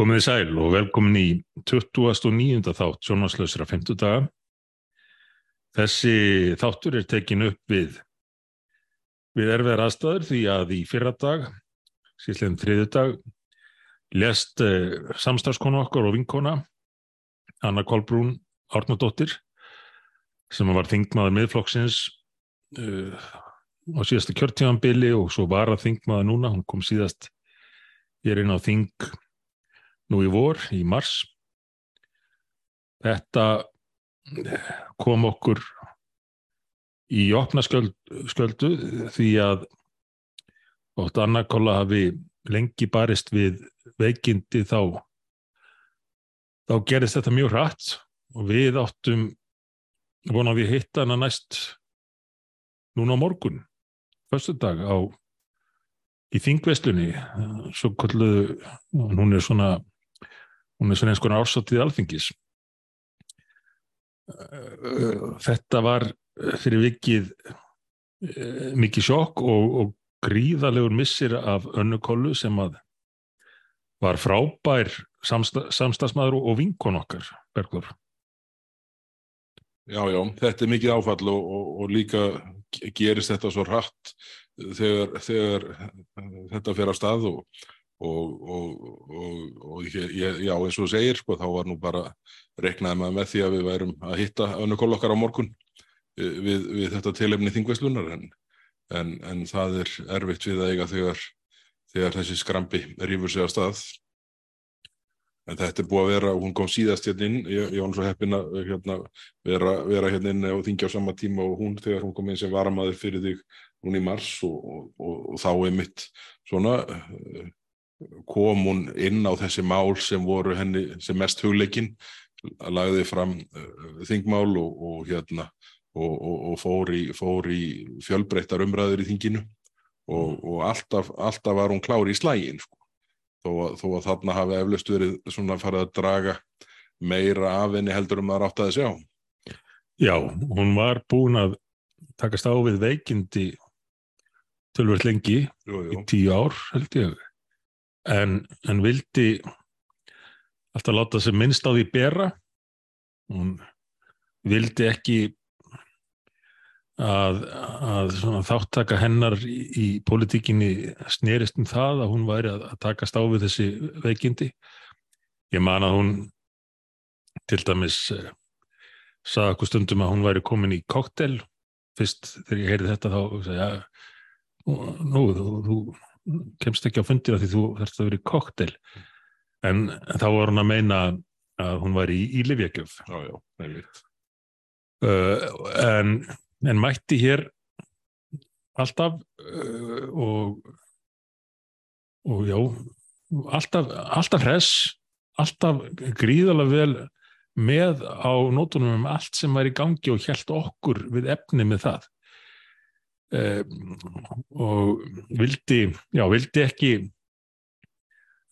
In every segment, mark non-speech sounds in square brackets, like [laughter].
Komið í sæl og velkomin í 29. þátt sjónvarslausra 50 daga. Þessi þáttur er tekin upp við, við erfiðar aðstæður því að í fyrra dag, síðan þriðu dag, lest eh, samstagskona okkar og vinkona, Anna Kolbrún Árnadóttir, sem var þingmaður miðflokksins uh, á síðasta kjörtímanbili og svo var að þingmaður núna, hún kom síðast ég er inn á þing nú í vor, í mars. Þetta kom okkur í opna skjöld, skjöldu því að ótt annarkóla hafi lengi barist við veikindi þá þá gerist þetta mjög hratt og við áttum vonaði að hitta hana næst núna á morgun fyrstu dag á í þingveslunni svo kalluðu, hún er svona hún er svona eins konar ársáttíð alþingis. Þetta var fyrir vikið eh, mikið sjokk og, og gríðalegur missir af önnukólu sem að var frábær samsta, samstagsmaður og, og vinkon okkar Bergur Já, já, þetta er mikið áfall og, og, og líka gerist þetta svo hratt þegar, þegar þetta fer að stað og, og ég, já, eins og segir, sko, þá var nú bara reknaði maður með því að við værum að hitta önnukól okkar á morgun við, við þetta tilefni þingveislunar en, en, en það er erfitt við að eiga þegar, þegar þessi skrambi rýfur sig að stað. En þetta er búið að vera, hún kom síðast hérna inn, ég var svo heppin að hérna, vera, vera hérna inn og þingja á sama tíma og hún þegar hún kom inn sem varamaður fyrir þig hún í mars og, og, og, og þá er mitt svona, kom hún inn á þessi mál sem voru henni sem mest hugleikinn, lagði fram uh, þingmál og hérna og fór í, fór í fjölbreyttar umræður í þinginu og alltaf, alltaf var hún klári í slægin sko þó að, þó að þarna hafi eflust verið svona farið að draga meira af henni heldur um að rátta þessi á. Já, hún var búin að takast á við veikindi tölvöld lengi jú, jú. í tíu ár held ég en, en vildi alltaf láta sig minnst á því bera hún vildi ekki að, að þáttaka hennar í, í politíkinni snerist um það að hún væri að, að takast á við þessi veikindi. Ég man að hún til dæmis eh, sagði okkur stundum að hún væri komin í koktel fyrst þegar ég heyrði þetta þá sagði ég nú, þú, þú kemst ekki á fundir af því þú þarfst að vera í koktel en þá var hún að meina að hún væri í, í Livjagjöf. Uh, en en mætti hér alltaf uh, og og já alltaf, alltaf hress alltaf gríðalega vel með á nótunum um allt sem var í gangi og hjælt okkur við efni með það og vildi já, vildi ekki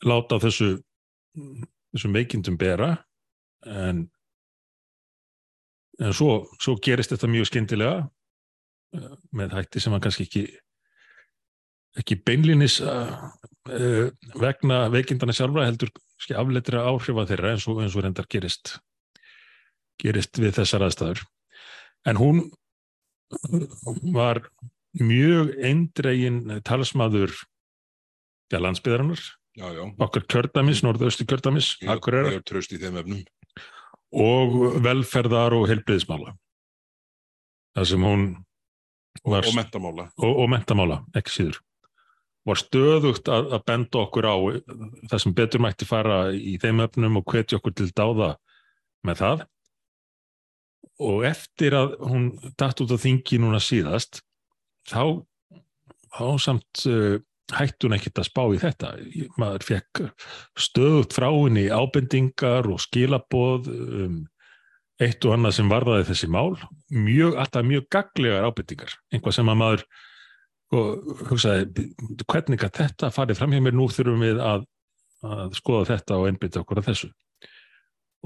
láta þessu þessum veikindum bera en en svo, svo gerist þetta mjög skindilega uh, með hætti sem hann kannski ekki ekki beinlinis uh, vegna veikindana sjálfra heldur afleitra áhrifa þeirra eins og, eins og reyndar gerist gerist við þessar aðstæður. En hún var mjög eindregin talsmaður ja, landsbyðarinnar okkar kjördamis, norðaustu kjördamis efnum. Og velferðar og helbriðismála það sem hún var, og mentamála og, og mentamála, ekki síður. Var stöðugt að, að benda okkur á það sem betur mætti fara í þeim öfnum og hvetja okkur til dáða með það og eftir að hún dætt út á þingi núna síðast þá þá samt uh, hættun ekkert að spá í þetta. Maður fekk stöðut frá henni ábendingar og skilaboð um, eitt og annað sem varðaði þessi mál. Mjög, alltaf mjög gaglegar ábendingar. Einhvað sem að maður og hugsaði, hvernig að þetta farið fram hjá mér, nú þurfum við að, að skoða þetta og einbytta okkur að þessu.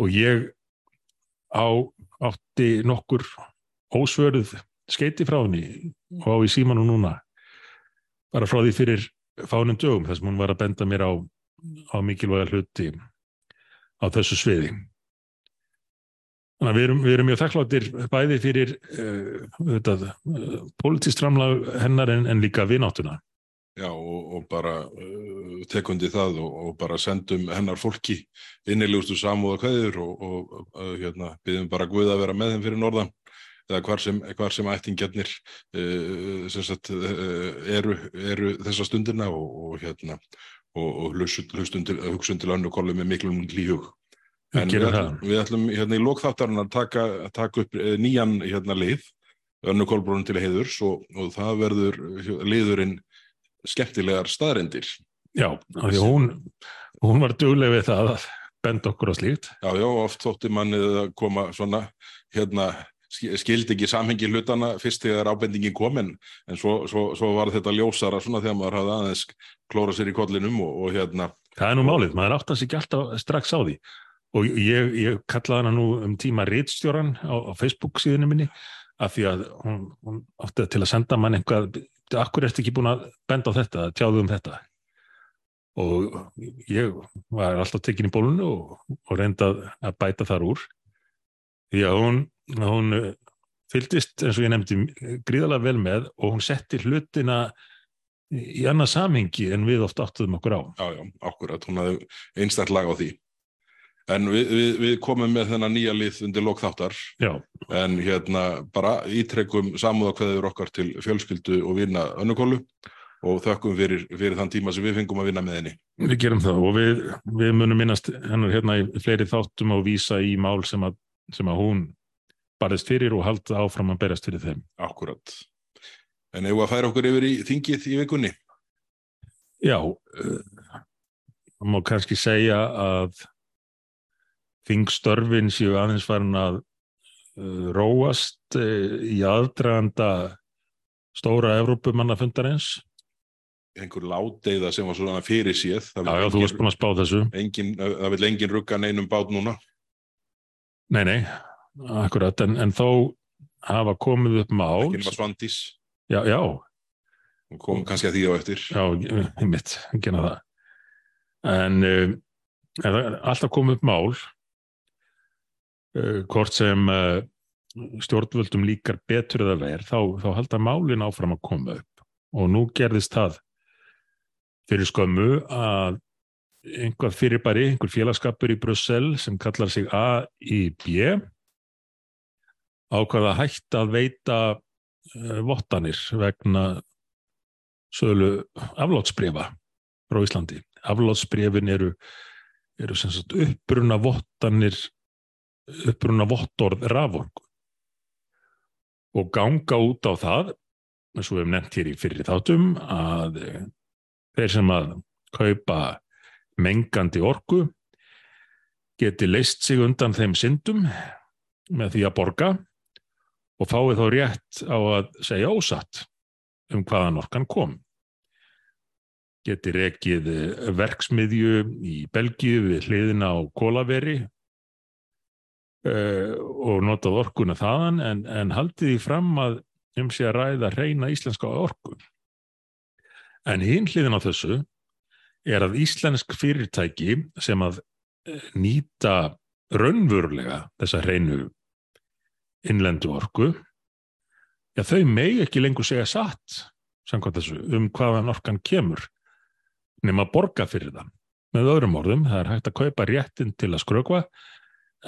Og ég á átti nokkur ósvörð skeiti frá henni og á í símanu núna bara frá því fyrir fánum dögum þess að hún var að benda mér á, á mikilvæga hluti á þessu sviði. Þannig að við erum, við erum mjög þakkláttir bæði fyrir uh, uh, politistramlag hennar en, en líka vináttuna. Já og, og bara uh, tekundi það og, og bara sendum hennar fólki innilegustu samúða kveður og, og uh, hérna, byrjum bara Guð að vera með þeim fyrir norðan eða hvar sem, hvar sem ættingjarnir uh, sem sagt, eru, eru þessa stundina og hérna og hlustum til, til önnu kollu með miklum líhug. En við ætlum, við ætlum hérna í lókþáttarinn að taka, taka upp eh, nýjan hérna lið, önnu kolbrunum til heiðurs og, og það verður liðurinn skemmtilegar staðrendir. Já, því hún, hún var dugleg við það að benda okkur á slíkt. Já, já, oft þótti mannið að koma svona hérna skildi ekki samhengi hlutana fyrst þegar ábendingin kom en, en svo, svo, svo var þetta ljósara svona þegar maður hafði aðeins klóra sér í kollinum og, og hérna Það er nú málið, maður áttast ekki alltaf strax á því og ég, ég kallaði hana nú um tíma Ritstjóran á, á Facebook síðinu minni af því að hún, hún átti til að senda mann einhvað, akkur ertu ekki búin að benda á þetta, tjáðu um þetta og ég var alltaf tekin í bólunu og, og reyndað að bæta þar úr því að hún hún eh, fyldist eins og ég nefndi gríðalega vel með og hún setti hlutina í annað samhengi en við oft áttuðum okkur á. Já, já, akkurat, hún hafði einstaklega lag á því. En við, við, við komum með þennan nýja lið undir lokþáttar, já. en hérna bara ítrekkum samúðakveður okkar til fjölskyldu og vinna önnukólu og þökkum fyrir, fyrir þann tíma sem við fengum að vinna með henni. Við gerum það og við, við munum minnast hennar hérna í fleiri þáttum og vísa í mál sem að, sem að hún barðist fyrir og halda áfram að berast fyrir þeim. Akkurat. En hefur að færa okkur yfir í þingið í vikunni? Já, uh, má kannski segja að þingstörfin séu aðeins farin að uh, róast uh, í aðdraganda stóra Evrópumannafundarins. Einhver láteiða sem var svona fyrir síð. Já, já, þú varst búin að spá þessu. Engin, það vil engin rugga neinum bát núna. Nei, nei. Akkurat, en, en þó hafa komið upp mál. Ekki nema Svandís. Já, já. Hún kom kannski að því á eftir. Já, mitt, ekki hana það. En uh, alltaf komið upp mál, hvort sem uh, stjórnvöldum líkar betur eða verð, þá, þá halda málin áfram að koma upp. Og nú gerðist það fyrir skömmu að einhvað fyrirbæri, einhver félagskapur í Brussel sem kallar sig AIB ákvaða hægt að veita uh, vottanir vegna sölu aflótsbrefa frá Íslandi. Aflótsbrefin eru, eru uppbrunna vottanir, uppbrunna vottorð raforgu og ganga út á það, eins og við hefum nefnt hér í fyrir þáttum, að eh, þeir sem að kaupa mengandi orgu geti leist sig undan þeim syndum með því að borga og fáið þá rétt á að segja ósatt um hvaðan orkan kom. Geti rekið verksmiðju í Belgíu við hliðina á kólaveri uh, og notað orkuna þaðan en, en haldið því fram að um sig að ræða reyna íslenska orku. En hinn hliðin á þessu er að íslensk fyrirtæki sem að eh, nýta raunvurlega þessa reynu innlendu orku já þau megi ekki lengur segja satt þessu, um hvaðan orkan kemur nema borga fyrir það með öðrum orðum, það er hægt að kaupa réttin til að skrökva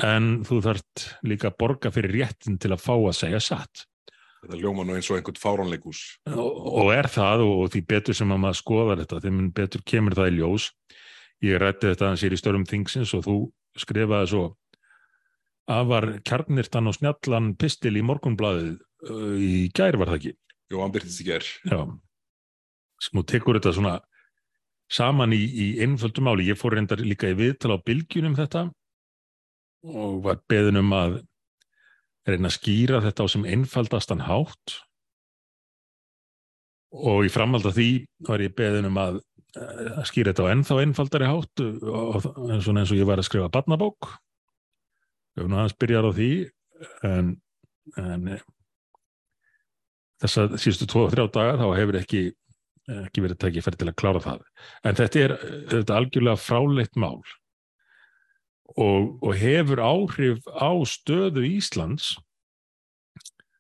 en þú þarft líka að borga fyrir réttin til að fá að segja satt Þetta ljóma nú eins og einhvern fáránleikus og, og er það og, því betur sem að maður skoðar þetta, þeim betur kemur það í ljós ég rætti þetta að sér í störum þingsins og þú skrifaði svo afar kjarnirtan og snjallan pistil í morgunbladið í gær var það ekki? Jó, hann byrtist í gær. Já, sem þú tekur þetta svona saman í, í einföldu máli. Ég fór reyndar líka í viðtal á bylgjunum þetta og var beðin um að reyna að skýra þetta á sem einfaldastan hátt. Og í framhald af því var ég beðin um að, að skýra þetta á ennþá einfaldari hátt og, eins og ég var að skrifa barnabók. Höfum aðeins byrjað á því en, en eh, þess að síðustu 2-3 dagar þá hefur ekki, ekki verið tekið fyrir til að klára það. En þetta er þetta algjörlega fráleitt mál og, og hefur áhrif á stöðu Íslands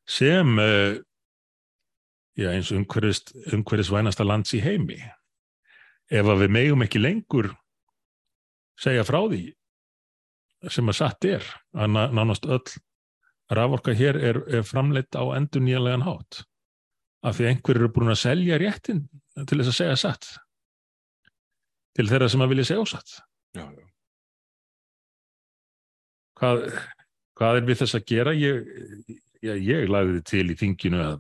sem uh, já, eins og umhverfis, umhverfis vænasta lands í heimi. Ef að við megum ekki lengur segja frá því sem að satt er að nánast öll raforka hér er, er framleitt á endur nýjanlegan hátt af því einhverju eru búin að selja réttin til þess að segja satt til þeirra sem að vilja segja ósatt já, já. Hvað, hvað er við þess að gera ég, ég, ég lagði til í þinginu að,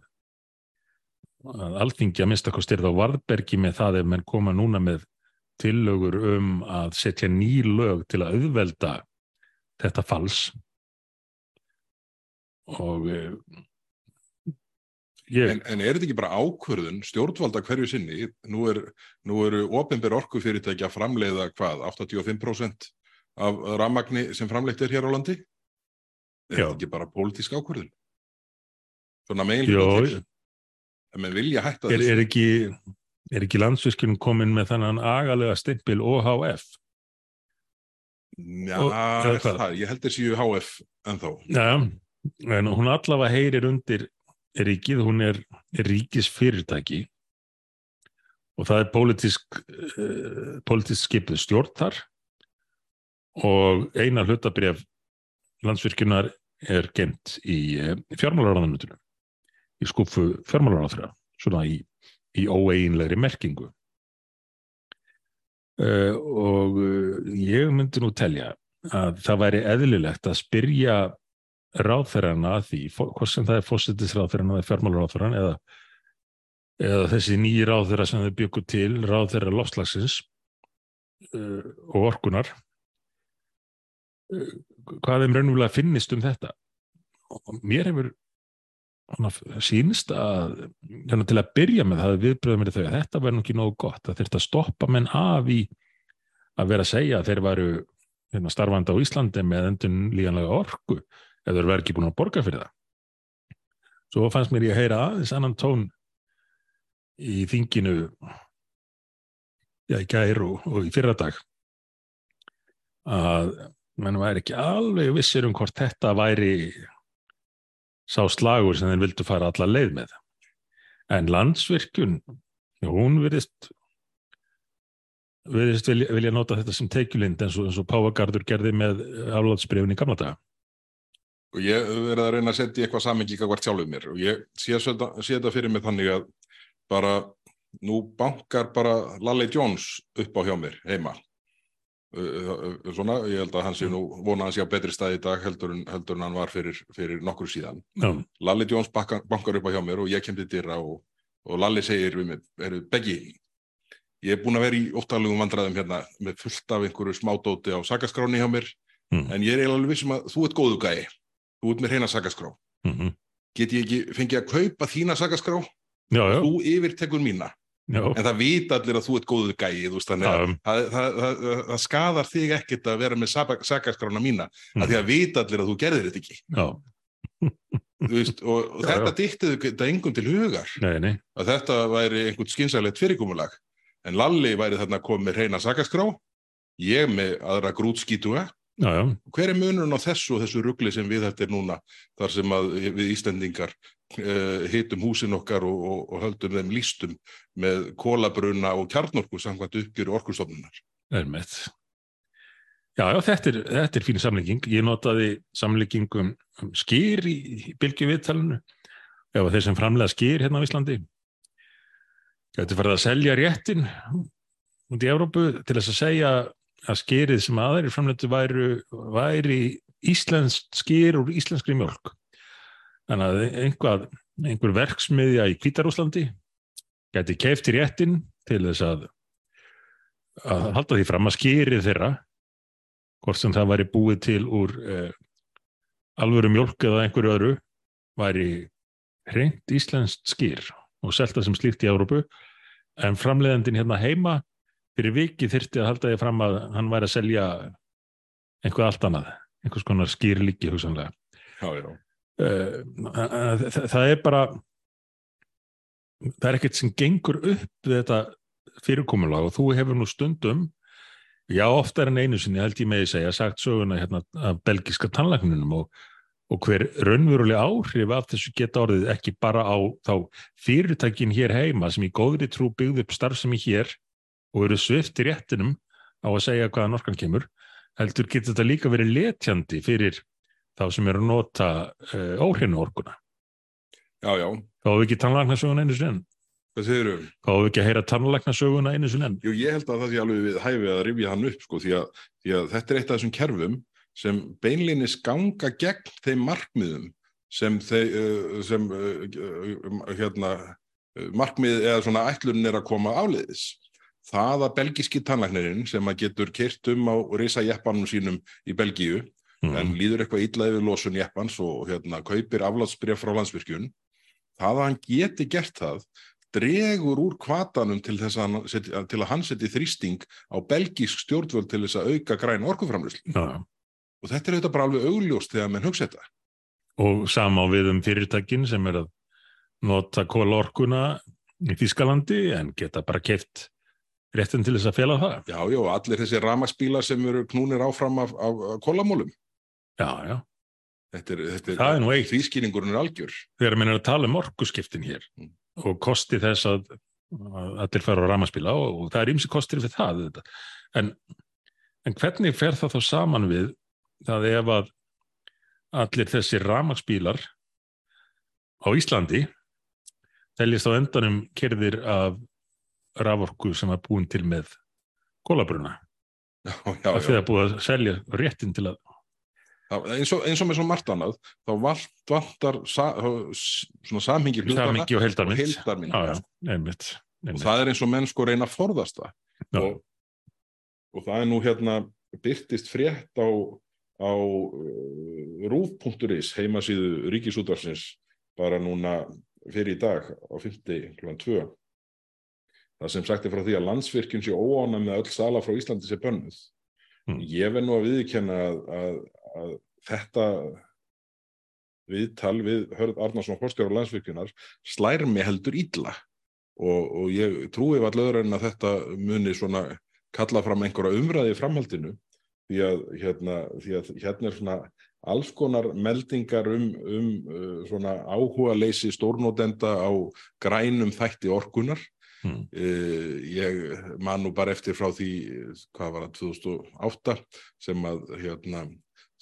að alþingja minnstakost er þá varðbergi með það ef menn koma núna með tillögur um að setja ný lög til að auðvelda þetta fals og eh, ég... En, en er þetta ekki bara ákvörðun stjórnvalda hverju sinni? Nú, er, nú eru ofinber orkufyrirtækja framleiða hvað? 85% af rammagni sem framleitt er hér á landi? Er þetta ekki bara pólitísk ákvörðun? Svona meginlega? En með vilja hætta er, þessu? Er ekki, er ekki landsviskunum komin með þannan agalega stimpil OHF? Já, það, ég held þessi HF en þá. Já, en hún allavega heyrir undir ríkið, hún er, er ríkis fyrirtæki og það er pólitísk uh, pólitísk skipið stjórn þar og eina hlutabref landsvirkjunar er gent í uh, fjármálaráðanutinu í skúfu fjármálaráðra svona í, í óeinlegri merkingu. Uh, og ég myndi nú telja að það væri eðlilegt að spyrja ráðferðarna að því, hvort sem það er fósittisráðferðarna eða fjármálaráðferðarna eða, eða þessi nýji ráðferðar sem þau byggur til, ráðferðar lofslagsins uh, og orkunar hvað þeim raunverulega finnist um þetta og mér hefur sínst að hérna, til að byrja með það viðbröðum er þau að þetta verður ekki nógu gott, það þurft að stoppa menn af í að vera að segja að þeir varu hérna, starfandi á Íslandi með endun líganlega orku ef þeir verður ekki búin að borga fyrir það. Svo fannst mér ég að heyra aðeins annan tón í þinginu já, í gær og, og í fyrradag að mann væri ekki alveg vissir um hvort þetta væri sá slagur sem þeir vildu fara alla leið með. En landsvirkjun, hún verðist verðist vilja, vilja nota þetta sem teikjulind eins og, og Páagardur gerði með aflátsbreyfun í gamla daga. Og ég verði að reyna að setja eitthvað samengi hvert sjálfuð mér. Og ég sé þetta fyrir mig þannig að bara nú bankar bara Lalli Jones upp á hjá mér heima svona, ég held að hann sé nú vona að sé á betri stað í dag heldur en, heldur en hann var fyrir, fyrir nokkur síðan mm. Lalli Jones bankar, bankar upp á hjá mér og ég kem til dyrra og, og Lalli segir við mig, eru beggi ég er búin að vera í óttalugum vandræðum hérna með fullt af einhverju smádóti á sagaskráni hjá mér mm. en ég er alveg vissum að þú ert góðu gæi út með hreina sagaskrá mm -hmm. get ég ekki fengið að kaupa þína sagaskrá já, já. þú yfirtekur mína já. en það vita allir að þú ert góður gæi þú veist þannig að það, það, það, það skadar þig ekkert að vera með sagaskrána mína mm. að því að vita allir að þú gerðir þetta ekki veist, og, [laughs] og þetta dýttið þetta engum til hugar nei, nei. að þetta væri einhvern skynsælegt fyrirkomulag en Lalli væri þarna komið með hreina sagaskrá ég með aðra grútskítuga Já, já. Hver er munurinn á þessu og þessu ruggli sem við þetta er núna þar sem að við Íslandingar uh, hitum húsin okkar og, og, og höldum þeim lístum með kólabruna og kjarnorku samkvæmt uppgjöru orkustofnunar? Er með. Já, já, þetta er, þetta er fín samlíking. Ég notaði samlíkingum um skýr í, í bylgjuviðtalinu. Ef þeir sem framlega skýr hérna á Íslandi getur farið að selja réttin út í Európu til þess að segja að skýrið sem aðeir framleitu væri, væri íslenskt skýr úr íslenskri mjölk. Þannig að einhvað, einhver verksmiðja í Kvítarúslandi geti keift í réttin til þess að, að halda því fram að skýrið þeirra, hvort sem það væri búið til úr eh, alvöru mjölk eða einhverju öðru, væri hreint íslenskt skýr og selta sem slíkt í Európu, en framleiðandin hérna heima fyrir viki þyrti að halda því fram að hann væri að selja einhvað allt annað, einhvers konar skýrlíki hugsanlega. Já, já. Uh, það, er bara, það er ekkert sem gengur upp þetta fyrirkomulag og þú hefur nú stundum Já, oftar en einu sinni held ég með þess að haf sagt söguna hérna af belgiska tannlækninum og, og hver raunveruleg áhrif af þessu geta orðið ekki bara á þá fyrirtækin hér heima sem í góðri trú byggði upp starfsemi hér og eru svift í réttinum á að segja hvaðan orkan kemur, heldur getur þetta líka verið letjandi fyrir þá sem eru að nota uh, óhrinu orkuna. Já, já, Þá hefur ekki tannlæknasöguna einu sinni hvað segir um? Þá hefur ekki að heyra tannlæknasöguna einu sinni. Jú, ég held að það sé alveg við hæfi að rifja hann upp sko, því, að, því að þetta er eitt af þessum kerfum sem beinlinis ganga gegn þeim markmiðum sem, þeir, uh, sem uh, hérna, markmið eða svona ætlun er að koma áleiðis. Það að belgiski tannlæknirinn sem að getur kyrt um á risa jeppanum sínum í Belgíu Mm. en líður eitthvað illa yfir losun jeppans og hérna, kaupir aflátsbref frá landsvirkjun. Það að hann geti gert það dregur úr kvatanum til, að, til að hann seti þrýsting á belgísk stjórnvöld til þess að auka græn orkuframlöslu Já, og þetta er þetta bara alveg augljóst þegar menn hugsa þetta. Og sama á við um fyrirtækin sem er að nota kólorkuna í Þískalandi en geta bara keft réttin til þess að fela það. já, já, allir þessi ramaksbílar sem eru knúnir áfram af, af kólamólum Já, já. þetta er, þetta Það er nú eitt. þvískýringurinn er algjör Þegar minn er að tala um orkuskiptin hér Mm. og kosti þess að að allir fara á ramaspíla og, og það er ymsi kostir fyrir það. En, en hvernig fer það þá saman við það ef að allir þessi ramaspílar á Íslandi teljist á endanum kerðir af raforku sem er búin til með kólabruna. [laughs] já, já, Það já. fyrir að búið að selja réttin til að Það, eins, og, eins og með svo margt annað þá vantar sa, svona samhengi hlutana og já, einmitt. og það er eins og menn sko reyna að forðast það og, og það er nú hérna byrtist frétt á, á uh, rúf.is heimasíðu ríkisútvarsins bara núna fyrir í dag á 50 kl. 2 það sem sagt er frá því að landsvirkjun sé óána með öll sala frá Íslandi sé bönnuð Mm. ég verð nú að viðkenna að, að, að þetta viðtal við Hörð Arnarsson Horstjóra landsvirkjunar slær mig heldur illa og, og ég trúi vall öðru en að þetta muni svona kalla fram einhverja umræði í framhaldinu því að hérna, því að hérna er svona alls konar meldingar um, um uh, svona áhuga leysi stórnótenda á grænum þætti orkunar Mm. Uh, ég man nú bara eftir frá því, hvað var það, 2008 sem að, hérna,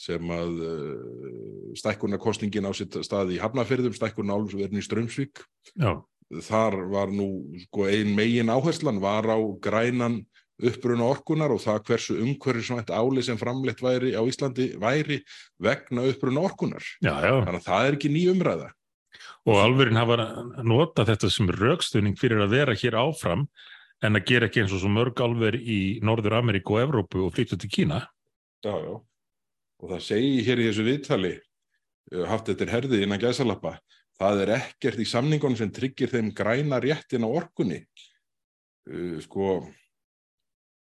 sem að uh, stækkunarkostningin á sitt staði í Hafnafyrðum, stækkunarálfsverðin í Strömsvík. Já, Þar var nú sko, ein megin áherslan var á grænan uppruna orkunar og það hversu umhverfisvænt áli sem framleitt væri á Íslandi væri vegna uppruna orkunar. já, já. Þannig að það er ekki ný umræða. Og alverðin hafa nota þetta sem raukstunning fyrir að vera hér áfram en að gera ekki eins og svo mörg alver í Norður Ameríku og Evrópu og flytja til Kína. Já, já. Og það segi hér í þessu viðtali, uh, haft þetta er herðið innan gæsalappa, það er ekkert í samningunum sem tryggir þeim græna réttin á orkunni. Uh, sko,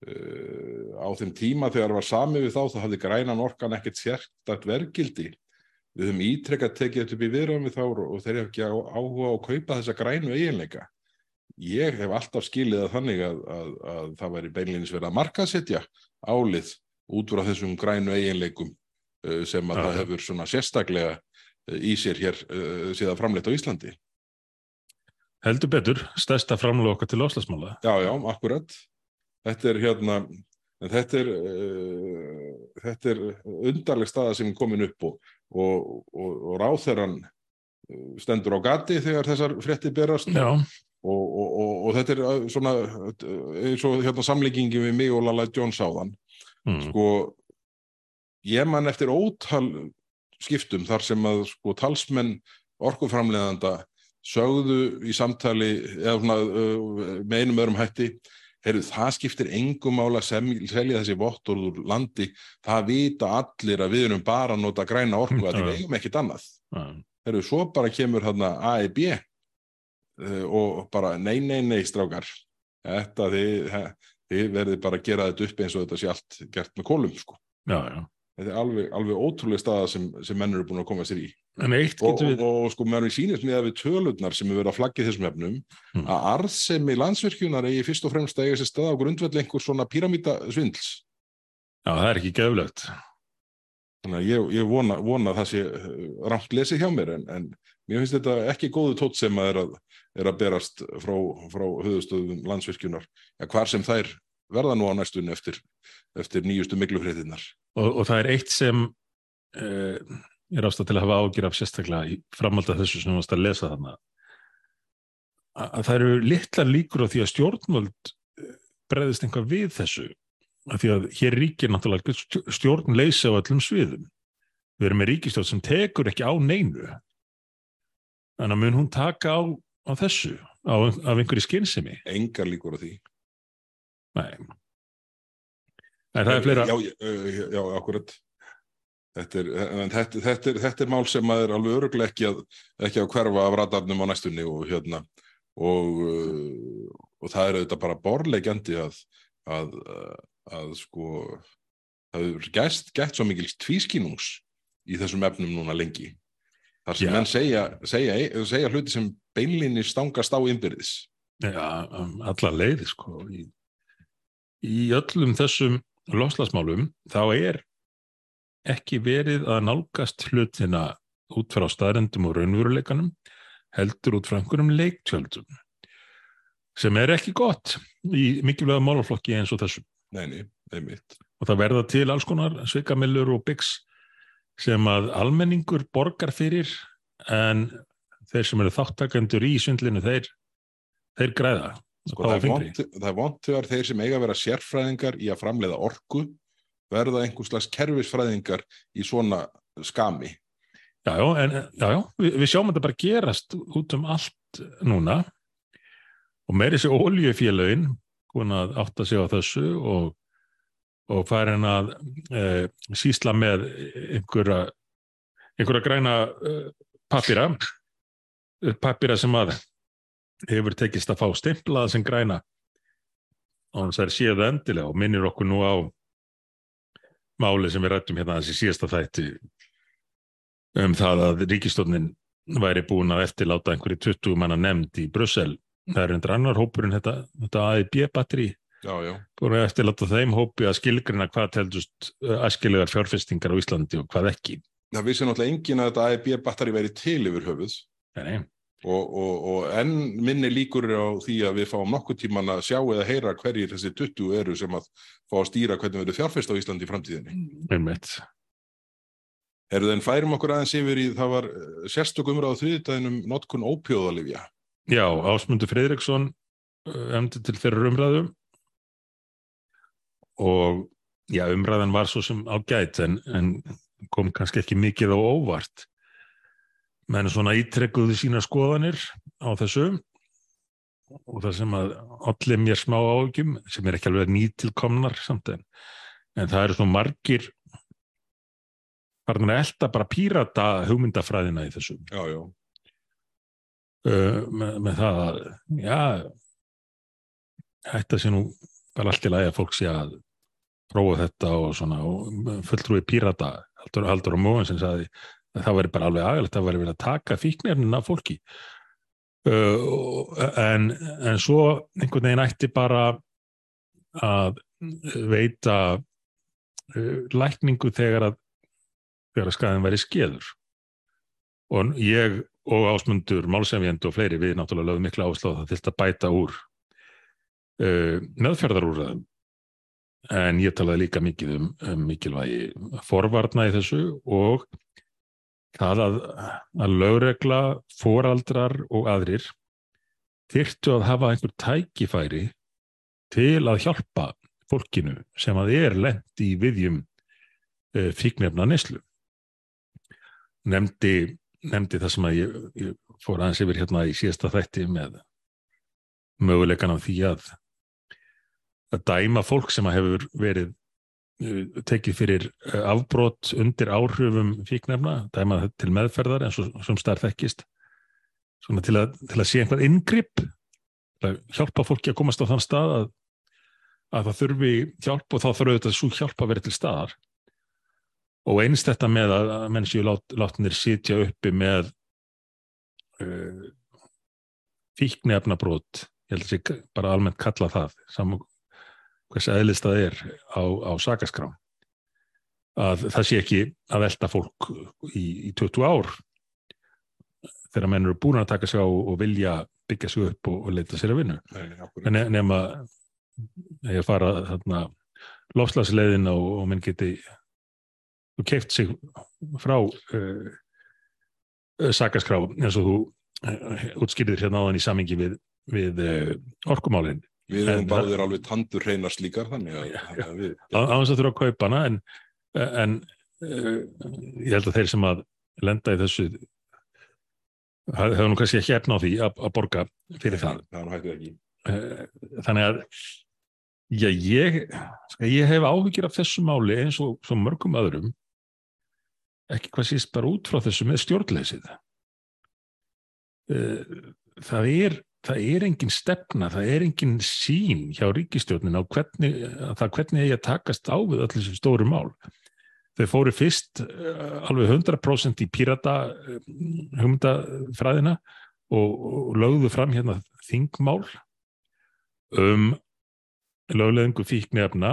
uh, á þeim tíma þegar var samið við þá, þá hafði grænan orkan ekkert sérstakt vergildi. Við höfum ítrekka tekið þetta upp í viðröðum við þá og þeir hafa ekki áhuga á að kaupa þessa grænu eiginleika. Ég hef alltaf skilið það þannig að, að, að það væri beinleginis verið að markaðsetja álið út frá þessum grænu eiginleikum uh, sem að Já, það hefur svona sérstaklega uh, í sér hér uh, síðan framleitt á Íslandi. Heldur betur, stærsta framlega okkar til áslasmála. Já, já, akkurat. Þetta er hérna, þetta er, uh, þetta er undarleg staða sem er komin upp og, og, og, og ráþeran stendur á gati þegar þessar frétti berast Já, og, og, og, og þetta er svona eins og hérna samlíkingi við mig og Lala Jones áðan. Mm. sko ég man eftir ótal skiptum þar sem að sko talsmenn orkuframleðanda sögðu í samtali eða svona uh, með einum öðrum hætti heyrðu það skiptir engum mála að sem, selja þessi vottur úr landi. Það vita allir að við erum bara að nota græna orku að [laughs] við eigum ekkit annað. Heyrðu svo bara kemur þarna AEB uh, og bara nei nei nei strákar. Þetta þið, þið verðið bara að gera þetta upp eins og þetta sé allt gert með kólum sko já, já. Þetta er alveg, alveg ótrúlega staða sem, sem menn eru búin að koma sér í. En eitt getur við, og, og sko mér sýnist með að við tölurnar sem er verið að flaggið þessum efnum Mm. að arðsemi landsvirkjunar eigi fyrst og fremst að eiga sér stað á grundvelli einhver svona píramítasvindls já, það er ekki geflögt. þannig að ég, ég vona, vona að það sé rámt lesið hjá mér en, en mér finnst þetta ekki góðu tótt sem að er að, er að berast frá, frá höfustöðum landsvirkjunar ja, hvar sem þær verða nú á næstunni eftir, eftir nýjustu miklufréttinnar Og, og það er eitt sem uh, er ástæð til að hafa ágjur af sérstaklega í framhald af þessu sem þú varst að lesa þarna. Að, að það eru litlar líkur á því að stjórnvöld eh, bregðist einhvað við þessu. Af því að hér ríkir náttúrulega stj- stjórn leysi á öllum sviðum. Við erum með ríkistjórn sem tekur ekki á neinu. Þannig að mun hún taka á, á þessu, á, af einhverju skynsemi. engar líkur á því. Nei. En það er fleira... Já, já, já, akkurat. Þetta er, þetta, þetta, er, þetta er mál sem að er alveg öruglega ekki að, ekki að hverfa af radarnum á næstunni og hérna. Og, uh, og það er auðvitað bara borlegjandi að, að, að sko það hefur gæst, gætt svo mikil tvískínungs í þessum efnum núna lengi þar sem menn segja, segja, segja hluti sem beinlinni stangast á innbyrðis. Já, um, alla leiði sko. Í, í öllum þessum loslasmálum þá er ekki verið að nálgast hlutina út frá staðrendum og raunveruleikanum heldur út frá einhverjum leiktjöldum sem er ekki gott í mikilvæga málaflokki eins og þessu Nei, nei, einmitt. Og það verða til alls konar svikamillur og byggs sem að almenningur borgar fyrir en þeir sem eru þáttakendur í svindlinu þeir, þeir græða Sko, það, er vont þegar þeir sem eiga að vera sérfræðingar í að framleiða orku verða einhvers slags kerfisfræðingar í svona skami. Já, já, en, já, já við, við sjáum þetta bara gerast út um allt núna og meiri sér oljufélögin búin að átta sig á þessu og, og farin að e, sísla með einhverja, einhverja græna e, pappira pappira sem að hefur tekist að fá stimplaða sem græna og þess að það endilega og minnir okkur nú á máli sem við rættum hérna þessi síðasta þætti um það að ríkistofnin væri búin að eftirláta einhverju 20 manna nefnd í Brussel. Það er endur annar hópurinn þetta, þetta AIB-batteri. Búin að eftirláta þeim hópi að skilgrina hvað teldust askilegar fjárfestingar á Íslandi og hvað ekki. Það vissi náttúrulega engin að þetta AEB-batteri væri til yfir höfuð og, og, og enn minni líkur á því að við fáum nokkuð tíman að sjá eða heyra hverjir þessi 20 eru sem að fá að stýra hvernig verður fjárfest á Íslandi í framtíðinni. Eru þeim færum okkur aðeins yfir í, það var eh, sérstök umræðu þriðdæðinum notkun ópjóðalifja. Já, Ásmundur Friðriksson emdi til þeirra umræðu og já, umræðan var svo sem ágætt en, en kom kannski ekki mikið á óvart. Menn svona ítrekkuðu sína skoðanir á þessu og það sem að allir mér smá ágjum sem er ekki alveg nýtilkomnar samt en, en það eru svo margir farin að elda bara pírata hugmyndafræðina í þessu Já, já. uh, með, með það að já þetta sé nú bara allt í lagi að fólk sé að prófa þetta og svona og fulltrúi pírata Haldur, Haldur og Móen sem sagði að það væri bara alveg aðgælt að væri verið að taka fíknirnin af fólki. Uh, en, en svo einhvern veginn ætti bara að veita uh, lækningu þegar að að skaðin væri skeður. Og ég og ásmundur, málsefjend og fleiri við náttúrulega lögum mikla áslá það til að bæta úr uh, meðferðarúrðum en ég talaði líka mikið um, um mikilvægi forvarna í þessu og það að, að lögregla, foraldrar og aðrir þyrftu að hafa einhver tækifæri til að hjálpa fólkinu sem að er lent í viðjum uh, fíknefna neslu nefndi, nefndi það sem að ég, ég fór aðeins yfir hérna í síðasta þætti með möguleikan af því að að dæma fólk sem að hefur verið uh, tekið fyrir uh, afbrot undir áhrifum fíknefna, dæma það til meðferðar eins og sem starf þekkist. Svona til að, til að sé einhver inngrip til að hjálpa fólki að komast á þann stað að, að það þurfi hjálp og þá þurfi þetta svo hjálp að vera til staðar. Og einst þetta með að menn séu lát, látnir sitja uppi með uh, fíknefnabrót ég held að sé bara almennt kalla það saman hvers eðlist það er á, á sakaskrám að það sé ekki að velta fólk í, í 20 ár þegar menn eru búin að taka sig á og vilja byggja sig upp og, og leita sér að vinnu. Nei, akkurat. en ne- nema ég fara þarna lofslagsleiðina og, og menn geti þú keift sig frá uh, sakaskrá eins og þú uh, útskýrðir hérna áðan í samingi við, við uh, orkumálin Við erum báðir alveg tandur hreinar slíkar þannig að, að við, á á þess að þurfa að kaupa hana en, en uh, ég held að þeir sem að lenda í þessu hefur nú kannski ekki efna á því að, að borga fyrir það. Það. Eh, þannig að já, ég, sko, ég hef áhyggjur af þessu máli eins og mörgum öðrum ekki hvað síst bara út frá þessu með stjórnleysið. Eh, það er það er engin stefna, það er engin sín hjá ríkistjórnin á hvernig, að það hvernig að takast á við öll þessu stóru mál. Þau fóru fyrst eh, alveg 100% í pírata eh, hugmyndafræðina og, og lögðu fram hérna þingmál um lögleðingu fíknefna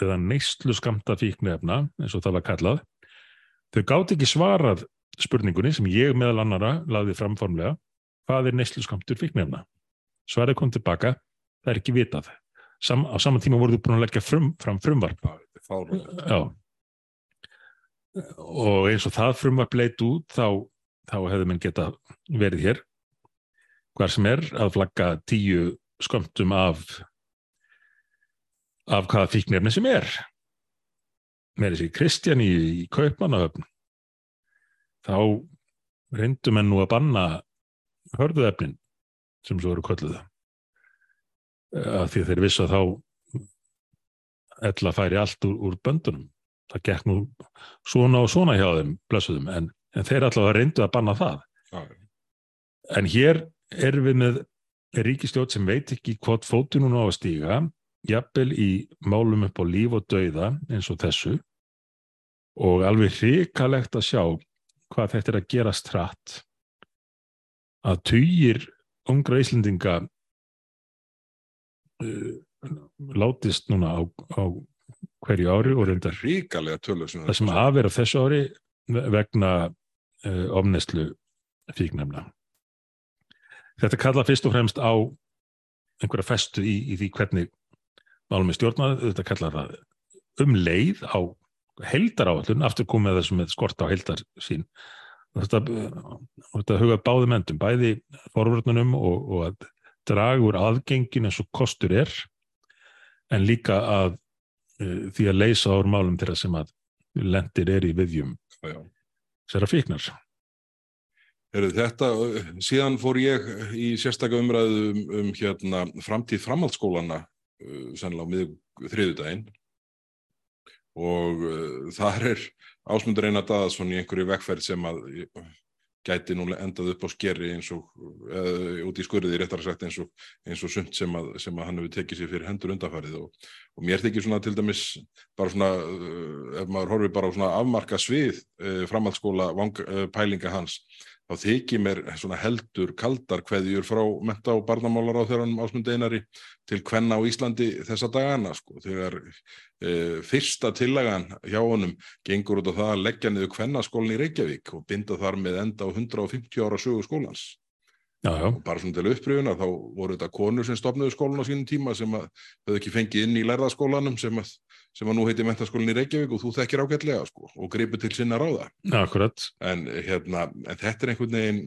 eða neyslu skamta fíknefna eins og það var kallað. Þau gátt ekki svarað spurningunni sem ég meðal annara laði framformlega hvað er neyslu skamtur fíknefna svarið kom tilbaka, það er ekki vitað. Sam, á saman tíma voru þau búin að leggja frum, fram frumvarp. Já. Og eins og það frumvarp leit út þá, þá hefði menn geta verið hér. Hvar sem er að flagga tíu skömmtum af af hvaða fíknefni sem er. Með þessi Kristján í, í Kaupmannahöfn. Þá reyndu menn nú að banna hörðuefnin sem svo eru kölluð af því að þeir vissu að þá ella færi allt úr, úr böndunum. Það gekk nú svona og svona hjá þeim, blessuðum, en, en þeir allavega reyndu að banna það. Já, En hér erum við með ríkistjótt sem veit ekki hvort fótið núna á að stíga, jafnvel í málum upp á líf og dauða eins og þessu og alveg hrikalegt að sjá hvað þetta er að gera stratt að tugir ungra Íslendinga uh, látist núna á, á hverju ári og reyndar ríkalega tölur sem það sem af er á þessu ári vegna uh, ofneslu fíknefna. Þetta kalla fyrst og fremst á einhverja festu í, í því hvernig málum er stjórnað, þetta kalla það um leið á heldar áallun, aftur komið þessu með skort á heldar sín. Þetta, og þetta huga báðum endum, bæði forvörnunum og, og að draga úr aðgengin eins og kostur er, en líka að uh, því að leysa úr málum þeirra sem að lendir er í viðjum sér að fíknar. Heru, þetta, síðan fór ég í sérstaka umræðu um, um hérna, framtíð framhaldsskólana uh, sennilega á miðug þriðudaginn og uh, þar er Ásmundur Einar Daðarsson í einhverju vegferð sem að uh, gæti nú endað upp á skeri eins og uh, út í skurði réttar sagt eins og, eins og sund sem að, sem að hann hefur tekið sér fyrir hendur undanfærið og, og mér þykir svona til dæmis bara svona, uh, ef maður horfir bara á svona afmarka svið framhaldsskóla pælinga hans þá þykir mér heldur kaldar kveðjur frá menta og barnamálar á þeirranum ásmundi einari til kvenna á Íslandi þessa dagana sko, þegar e, fyrsta tillagan hjá honum gengur út á það að leggja niður kvennaskólinn í Reykjavík og binda þar með enda á 150 ára sögu skólans Já, já, og bara svona til uppröfunar þá voru þetta konur sem stopnuðu skólan á sínum tíma sem höfðu ekki fengið inn í lærðaskólanum sem að, sem að nú heiti mentaskólinn í Reykjavík og þú þekkir ágætlega sko og gripu til sinna ráða. Akkurat. en, hérna, en þetta er einhvern veginn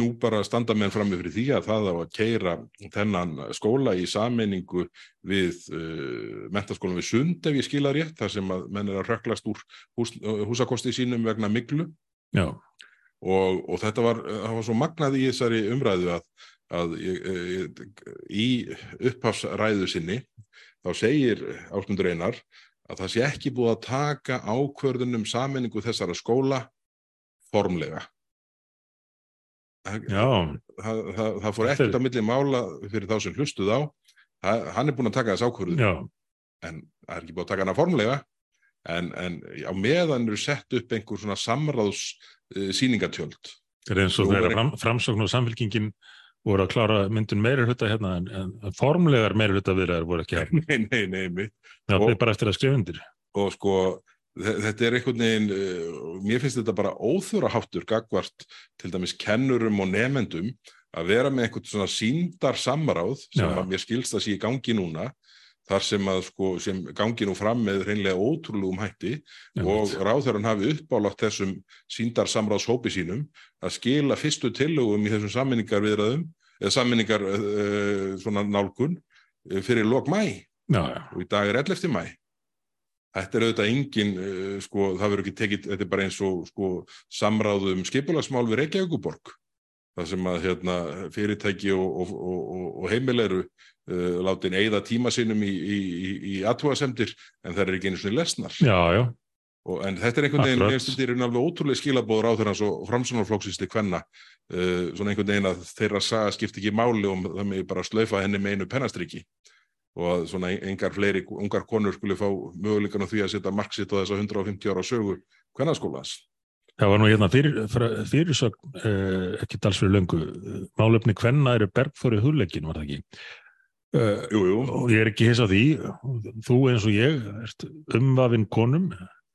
nú bara standa menn fram fyrir því að það á að keira þennan skóla í sameiningu við uh, mentaskólan við Sund ef ég skila rétt, þar sem að menn er að röklast úr hús, húsakosti sínum vegna miklu Já, og, og þetta var, það var svo magnað í þessari umræðu að, að ég, ég, í upphafsræðu sinni þá segir Ásmundur Einar að það sé ekki búið að taka ákvörðunum sameiningu þessara skóla formlega. Það, já, það, það, það fór er- ekkert á milli mála fyrir þá sem hlustuð á. Hann er búin að taka þess ákvörðun já, en það er ekki búið að taka hana formlega en, en á meðan eru sett upp einhver svona samráðs uh, síningatjöld Það er eins og er- fram, framsókn og samfélkingin voru að klára myndun meiri hluta hérna en, en formlegar meiri hluta viðræður voru ekki hérna. [laughs] nei, nei, nei, mitt Það er bara eftir að skrifa undir. og sko þe- þetta er einhvern veginn uh, mér finnst þetta bara óþjóra háttur gagvart til dæmis kennurum og nefendum að vera með einhvern svona síndar samráð sem Já. að mér skilst að sé í gangi núna þar sem að sko sem gangi nú fram með hreinlega ótrúlegum hætti og ráðherran hafi uppálagt þessum síndar samráðshópi sínum að skila fyrstu tillögum í þessum sammenningar viðræðum eða sammenningar uh, svona nálgun uh, fyrir lok mæ Já, já, og í dag er 11. mæ Þetta er auðvitað engin, uh, sko, það verður ekki tekið, þetta er bara eins og sko, samráðum skipulagsmál við Reykjavíkuborg. Það sem að hérna, fyrirtæki og, og, og, og, og heimil eru uh, látin eigða tíma sinum í, í, í, í aðtúasemdir en það er ekki einu svona lesnar. já, já, Og, en þetta er einhvern veginn, ég finnst þetta er alveg ótrúlega skilabóður á þeirra og framsunarflokksins til hvenna. Uh, svona einhvern veginn að þeirra saga skipti ekki máli og það með bara slaufa henni með einu pennastriki og að svona engar fleiri ungar konur skuli fá möguleikan á því að setja marksitt á þessa 150 ára sögu kvennaskólans. það var nú hérna fyrir, fyrirsögn eh, ekki talsverið löngu. Málefni hvenna eru bergfóri hugleikin, var það ekki? Uh, Jú, jú, og ég er ekki hiss á því, þú eins og ég umvafinn konum,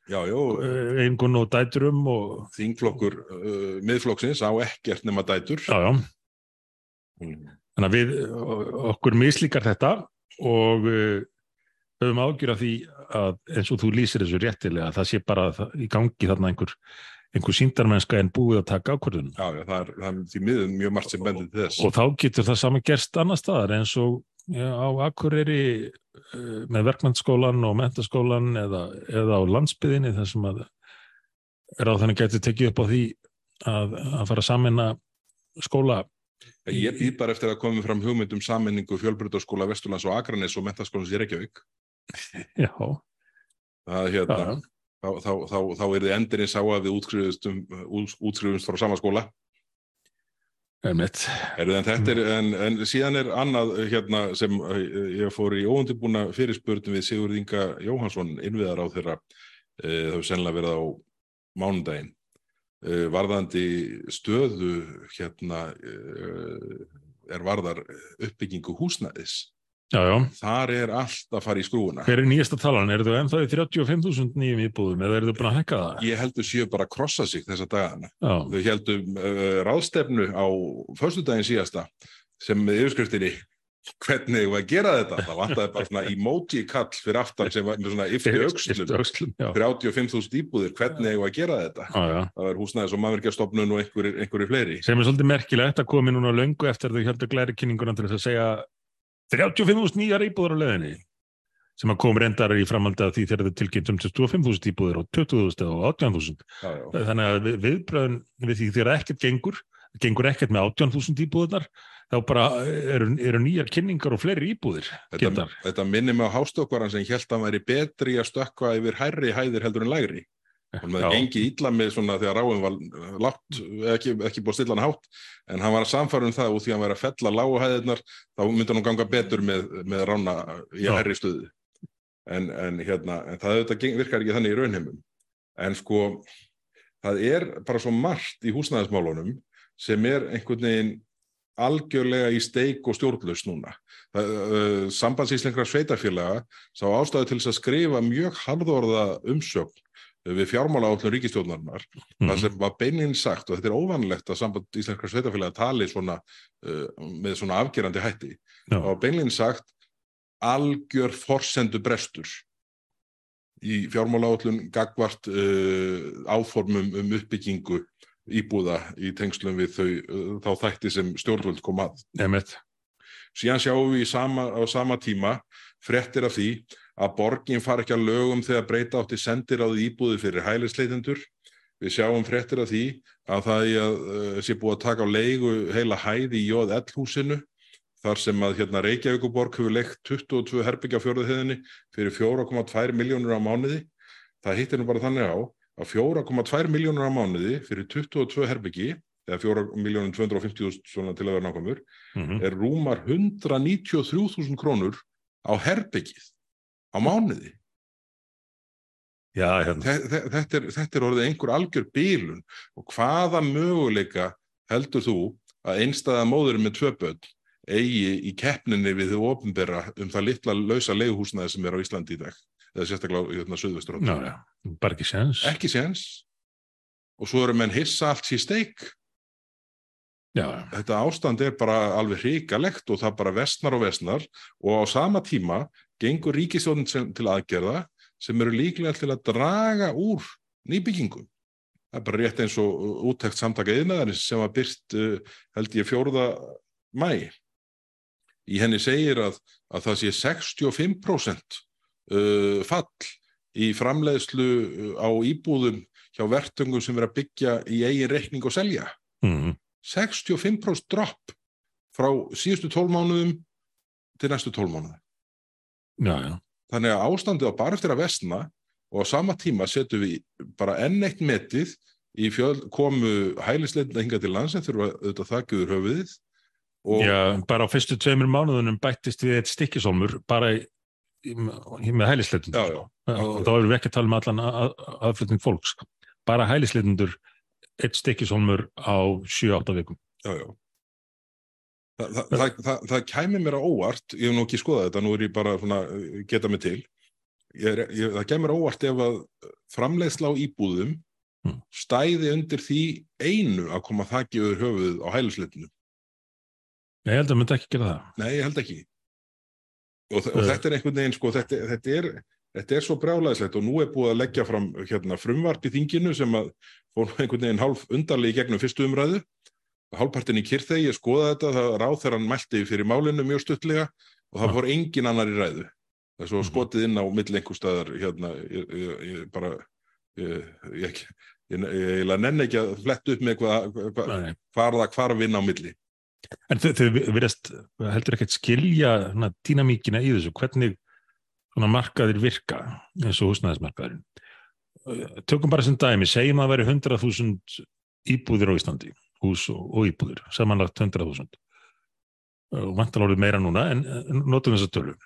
já, já, uh, eingun og dæturum og þingflokkur uh, miðflokksins á ekkert nema dætur. já, já, Þannig að við, okkur mislíkar þetta og uh, höfum ágjur af því að eins og þú lýsir þessu réttilega, það sé bara það, í gangi þarna einhver, einhver síndarmennska en búið að taka ákvörðunum. Já, já, það er, það er því miður mjög margt sem bendir þess. Og þá getur það saman gerst annar staðar eins og já, á Akureyri uh, með verkmennskólan og mentaskólan eða, eða á landsbyðinni þar sem að á þannig getur tekið upp á því að, að fara að samina skóla Ég býð bara eftir að koma fram hugmyndum sammenningu fjölbrytarskóla Vesturlands og Akranes og mentaskólans í Reykjavík. [laughs] Já, Það, hérna, þá, þá, þá, þá er þið endurinn sá að við útskrifumst frá sama skóla. En, þetta er, en, en síðan er annað hérna, sem eh, ég fór í óundibúna fyrirspurning við Sigurð Inga Jóhansson innviðar á þeirra, e, það hefur sennilega verið á mánudaginn, e, varðandi stöðu hérna er varðar uppbyggingu húsnæðis. Já, já. Þar er allt að fara í skrúuna. Hver er nýjasta talan? Er þau ennþá í 35.000 nýjum íbúðum eða eru þau búin að hækka það? Ég heldur séu bara að krossa sig þessa dagana. Já, Þau heldum uh, ráðstefnu á föstudaginn síðasta sem með yfirskriftinni hvernig við að gera þetta. Það vantaði bara svona emoji kall fyrir aftan sem var svona yfti aukslum. Já. 35.000 íbúðir, hvernig við að gera þetta. Já, já. Það er húsnæðis og mannverkjastofnun og einhverjir fleiri. Sem er svolítið merkilegt að komi núna löngu eftir að þau heldur glæri kynninguna til þess að segja 35.000 nýjar íbúður á leðinni sem að kom reyndar í framhaldi að því þegar þau tilkynnt um 25.000 íbúður og 20.000 og 18.000. Já, já. Þannig að við- viðbröðin við því þegar ekkert gengur, gengur ekkert með 18.000 íbúðunar, þá bara eru, eru nýjar kynningar og fleiri íbúðir. Þetta, þetta minnir mig á hástökkvaran sem held að hann væri betri að stökkva yfir hærri hæðir heldur en lægri. Hann með gengið illa með svona þegar ráum var látt, ekki, ekki búið að stilla hann hátt, en hann var að samfara um það og því hann var að fella lágu hæðirnar, þá myndi hann ganga betur með, með rána í Já. hærri stöðu. En, en hérna, en það virkar ekki þannig í raunheimum. En sko, það er bara svo margt í húsnæðismálunum sem er einhvern veginn algjörlega í steik og stjórnlaus núna. Uh, Sambandsíslengra sveitafélaga sá ástæðu til þess að skrifa mjög harðorða umsögn uh, við fjármála átlun ríkistjórnarinnar það Mhm. sem var beinin sagt og þetta er óvanlegt að samband íslenskra sveitafélaga tali svona, uh, með svona afgerandi hætti Já. var beinin sagt algjör forsendu brestur í fjármála átlun gagvart uh, áformum um uppbyggingu íbúða í tengslum við þau, uh, þá þætti sem stjórnvöld kom að Einmitt. síðan sjáum við sama, á sama tíma fréttir af því að borgin far ekki að lögum þegar breyta átti sendir á því íbúði fyrir hælisleitendur. Við sjáum fréttir af því að það að, uh, sé búið að taka á leigu heila hæði í JL húsinu þar sem að hérna, Reykjavíkuborg hefur leikt 22 herbyggja á fjórðuðiðinni fyrir 4,2 miljónur á mánuði. Það hittir nú bara þannig á að 4,2 miljónur á mánuði fyrir 22 herbyggi eða 4 miljónum 250.000 svona til að vera nákvæmur Mhm. er rúmar 193.000 krónur á herbyggið á mánuði. Já, hérna. Þe- þe- Þetta er, þetta er orðið einhver algjör bílun og hvaða möguleika heldur þú að einstæða móður með tvö börn eigi í keppninni við þau ofinbera um það litla lausa leiguhúsnaði sem er á Íslandi í dag eða sérstaklega á Suðvestur Já, já, bara ekki séns. ekki séns og svo eru menn hissa allt sér steik já. þetta ástand er bara alveg hrikalegt og það bara vestnar og vestnar og á sama tíma gengur ríkisjóðin til aðgerða sem eru líklega til að draga úr nýbyggingum. Það er bara rétt eins og uh, úttækt samtaka yðnaðarins sem var byrt uh, held ég fjórða mæ. Í henni segir að, að það sé 65% uh, fall í framleiðslu á íbúðum hjá vertungum sem er að byggja í eigin reikning og selja. Mm. 65% dropp frá síðustu 12 mánuðum til næstu 12 mánuðum. Já, já. Þannig að ástandið á bara eftir að vestna og á sama tíma setjum við bara enn eitt metið í fjöld komu hælisleitna hinga til lands sem þurfa auðvitað þakkiður höfuðið Já, bara á fyrstu tveimur mánuðunum bættist við eitt stikkisólmur bara í, í, í, með hælisleitundur. Já, já. Og þá erum við ekki að tala um allan að, aðflutning fólks. Bara hælisleitundur eitt stikkisólmur á 7-8 vikum. já, já. Þa, það, það, það, það kæmi mér á óvart, ég hef nú ekki skoðað þetta, nú er ég bara svona, uh, geta mig til, ég, ég, það kæmi mér á óvart ef að framleiðsla á íbúðum Mm. stæði undir því einu að koma þakki yfir höfuðið á hælisleitinu. Ég held að myndi ekki gera það. Nei, ég held ekki. Og, og Eh. þetta er einhvern veginn, sko, þetta, þetta, er, þetta er svo brjálæðislegt og nú er búið að leggja fram hérna, frumvarp í þinginu sem að fór einhvern veginn hálf undarlega í gegnum fyrstu umræðu. Hálfpartin í kyrþegi, ég skoða þetta, það ráð þegar hann mælti fyrir málinu mjög stuttlega og það fór engin annar í ræðu. Það er svo Mhm. skotið inn á milli einhver staðar, hérna, ég, ég, ég bara, ég, ég, nenni ekki að fletta upp með hvað, hvað, Nei. hvar það hvar vinna á milli. En þau virðast heldur ekkert skilja dýnamíkina í þessu, hvernig markaðir virka eins og húsnæðismarkaðurinn. Tökum bara sem dæmi, segjum að það veri 100.000 íbúðir á Íslandi, hús og, og íbúðir, samanlagt 100.000. Uh, Vantar árið meira núna, en, en notum þess að tölu.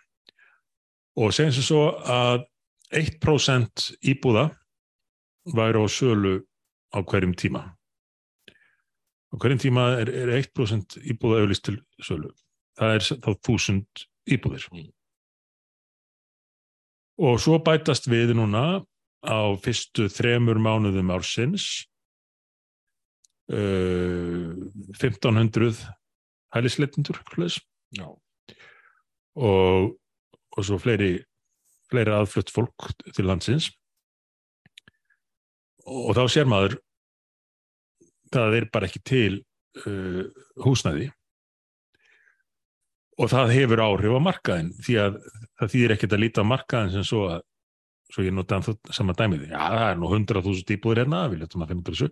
Og segjum sem svo að 1% íbúða væri á sölu á hverjum tíma. Á hverjum tíma er, er 1% íbúða auðlist til sölu. Það er þá 1000 íbúðir. Mm. Og svo bætast við núna á fyrstu þremur mánuðum ársins uh, 1500 hælisleitundur Já. og, og svo fleiri, fleiri aðflutt fólk til landsins. Og þá sér maður það er bara ekki til uh, húsnæði. Og það hefur áhrif á markaðin því að það þýðir ekkert að líta á markaðin sem svo að svo ég nota saman dæmið. Já það er nú 100.000 íbúður hérna við letum að finna út úr þessu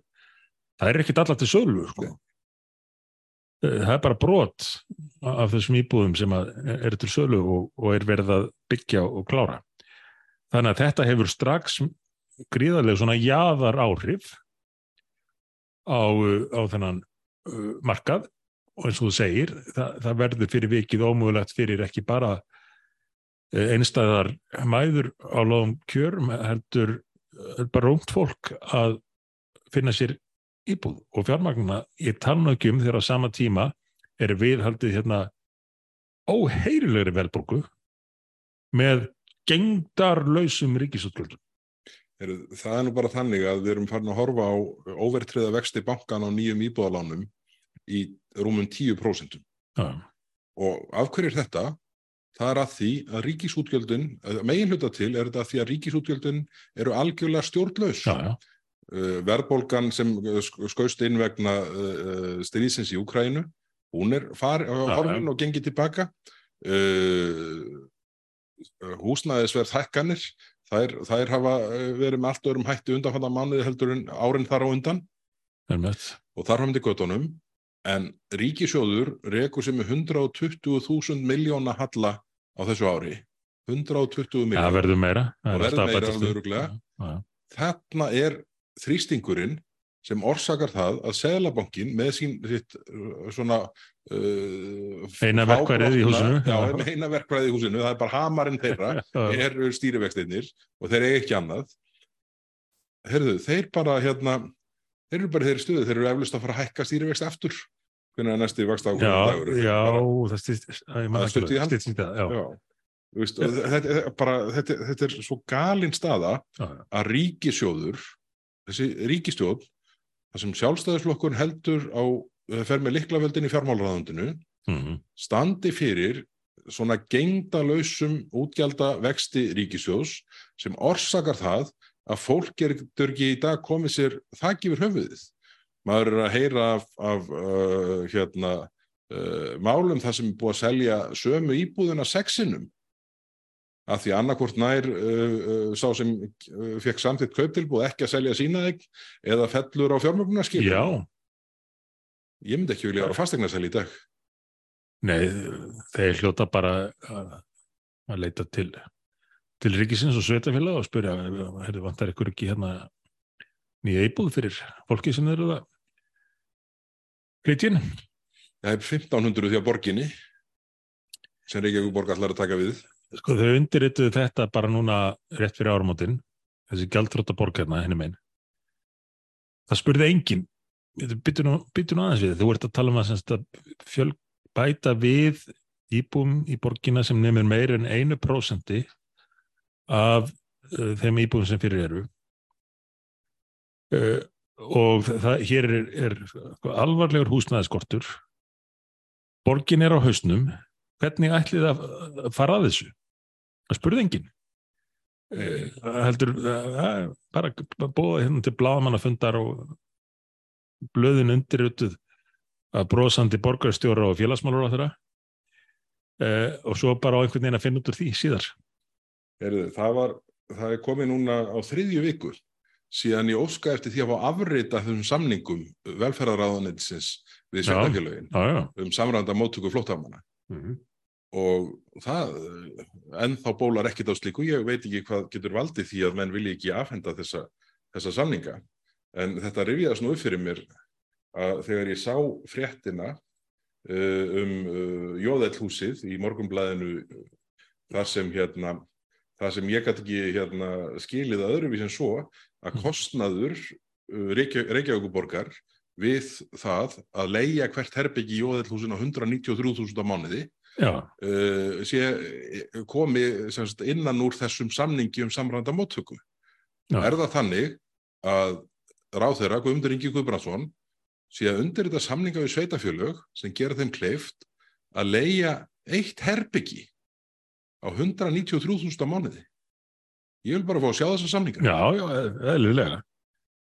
það er ekkert allar til sölu sko. Eh, það er bara brot af þessum íbúðum sem að eru til sölu og, og er verið að byggja og klára. Þannig að þetta hefur strax gríðarlega svona jaðar áhrif á, uh, á þennan uh, markað. Og eins og þú segir, það, það verður fyrir vikið ómögulegt fyrir ekki bara einstæðar mæður á loðum kjörum heldur bara ungt fólk að finna sér íbúð og fjármagna ég tala nú ekki um þegar á sama tíma er viðhaldið hérna óheyrilegri velbólgu með gengdarlausum ríkisútgjöldum það er nú bara þannig að við erum farin að horfa á óvertriða vexti bankan á nýjum íbúðalánum í rúmum 10%. Já, Og af hverju er þetta? Það er að því að ríkisútgjöldun, megin hluta til er þetta að því að ríkisútgjöldun eru algjörlega stjórnlaus. já, já, Uh, verðbólgan sem sk- skaust inn vegna uh, stríðsins í Úkrænu, hún er horfin og gengið tilbaka. Húsnæðisverð hækkanir, þær, þær hafa verið með allt öðrum hætti undanfanna mánuði heldur en árin þar á undan. Með og þar fram til göttunum en ríkisjóður rekur sem er 120.000 miljóna halla á þessu ári. 120 það miljóna verður meira. Það er verður meira við. þarna er þrýstingurinn sem orsakar það að Seðlabankin með sín sitt, uh, svona uh, Eina verkfærið í húsinu. já, [laughs] eina verkfærið í húsinu, það er bara hamarinn þeirra [laughs] er stýrivextinnir og þeir eru ekki annað. Heyrðu, þeir bara hérna, þeir eru bara þeirri stuðu, þeir eru eflust að fara að hækka stýrivext aftur. Hvernig er næsti vaksta Já, ákvæmdagur já, það stutt í og þetta, þetta, bara, þetta, þetta er svo galin staða að ríkisjóður þessi ríkistjóð það sem sjálfstæðisflokkur heldur á fer með liklaveldin í fjármálaráðundinu Mhm. standi fyrir svona gengdalausum útgjalda vexti ríkisjóðs sem orsakar það að fólk getur ekki í dag komið sér þakk yfir höfuðið. Maður er að heyra af, af uh, hérna, uh, málum þar sem er búið að selja sömu íbúðuna sexinum af því annarkvort nær uh, uh, sá sem uh, fekk samtitt kauptilbúð ekki að selja sína egg eða fellur á fjármögnarskil. Já, Ég myndi ekki vilja vera fastegnarsæli í dag. nei, þeir hljóta bara að, að leita til, til ríkisins og sveitafélag og spyrja, herðu, vantar ykkur ekki hérna nýja íbúð fyrir fólki sem eru það flytjinn? Það er 1500 því að borginni sem Reykjavík borg allar að taka við. Sko þau undirrituðu þetta bara núna rétt fyrir áramótin, þessi gjaldrótta borg hérna henni megin. Það spurði enginn, byttu nú, nú aðeins við, þú ert að tala um að, að fjöl, bæta við íbúum í borgina sem nefnir meir en einu prósenti af uh, þeim íbúum sem fyrir eru. Uh, og það, hér er, er sko, alvarlegur húsnæðiskortur, borgin er á hausnum, hvernig ætlið að fara að þessu? Spurði enginn. Eh, heldur eh, bara búið hérna til blaðamannafundar og blöðin undirrutuð að brosandi borgarstjóra og félagsmálur á þeirra eh, og svo bara á einhvern veginn að finna út úr því síðar. Heyrðu, það, var, það er komið núna á þriðju viku síðan ég óska eftir því að fá afrita þessum samningum velferðaráðanetsins við já. um samranda móttöku flóttamanna Mhm. Og það ennþá bólar ekkit á slíku, ég veit ekki hvað getur valdið því að menn vilji ekki afhenda þessa, þessa samninga en þetta rifjaðast nú upp fyrir mér að þegar ég sá fréttina uh, um uh, Jóðellhúsið í morgunblæðinu uh, þar sem hérna þar sem ég gæti ekki hérna skilið að öðruvís en svo að Mhm. kostnaður Reykja, Reykjavíkuborgar við það að leia hvert herbyggi í Jóðellhúsin á 193.000 á mánuði uh, sé komi sem sagt, innan úr þessum samningi um samranda móttöku. Er það þannig að ráðherra Guðmundur Ingi Guðbrandsson sé að undir þetta samninga við sveitafjölög sem gera þeim kleift að leia eitt herbyggi á 193.000 á mánuði. Ég vil bara fá að sjá þessa samninga. já, já, eðlilega.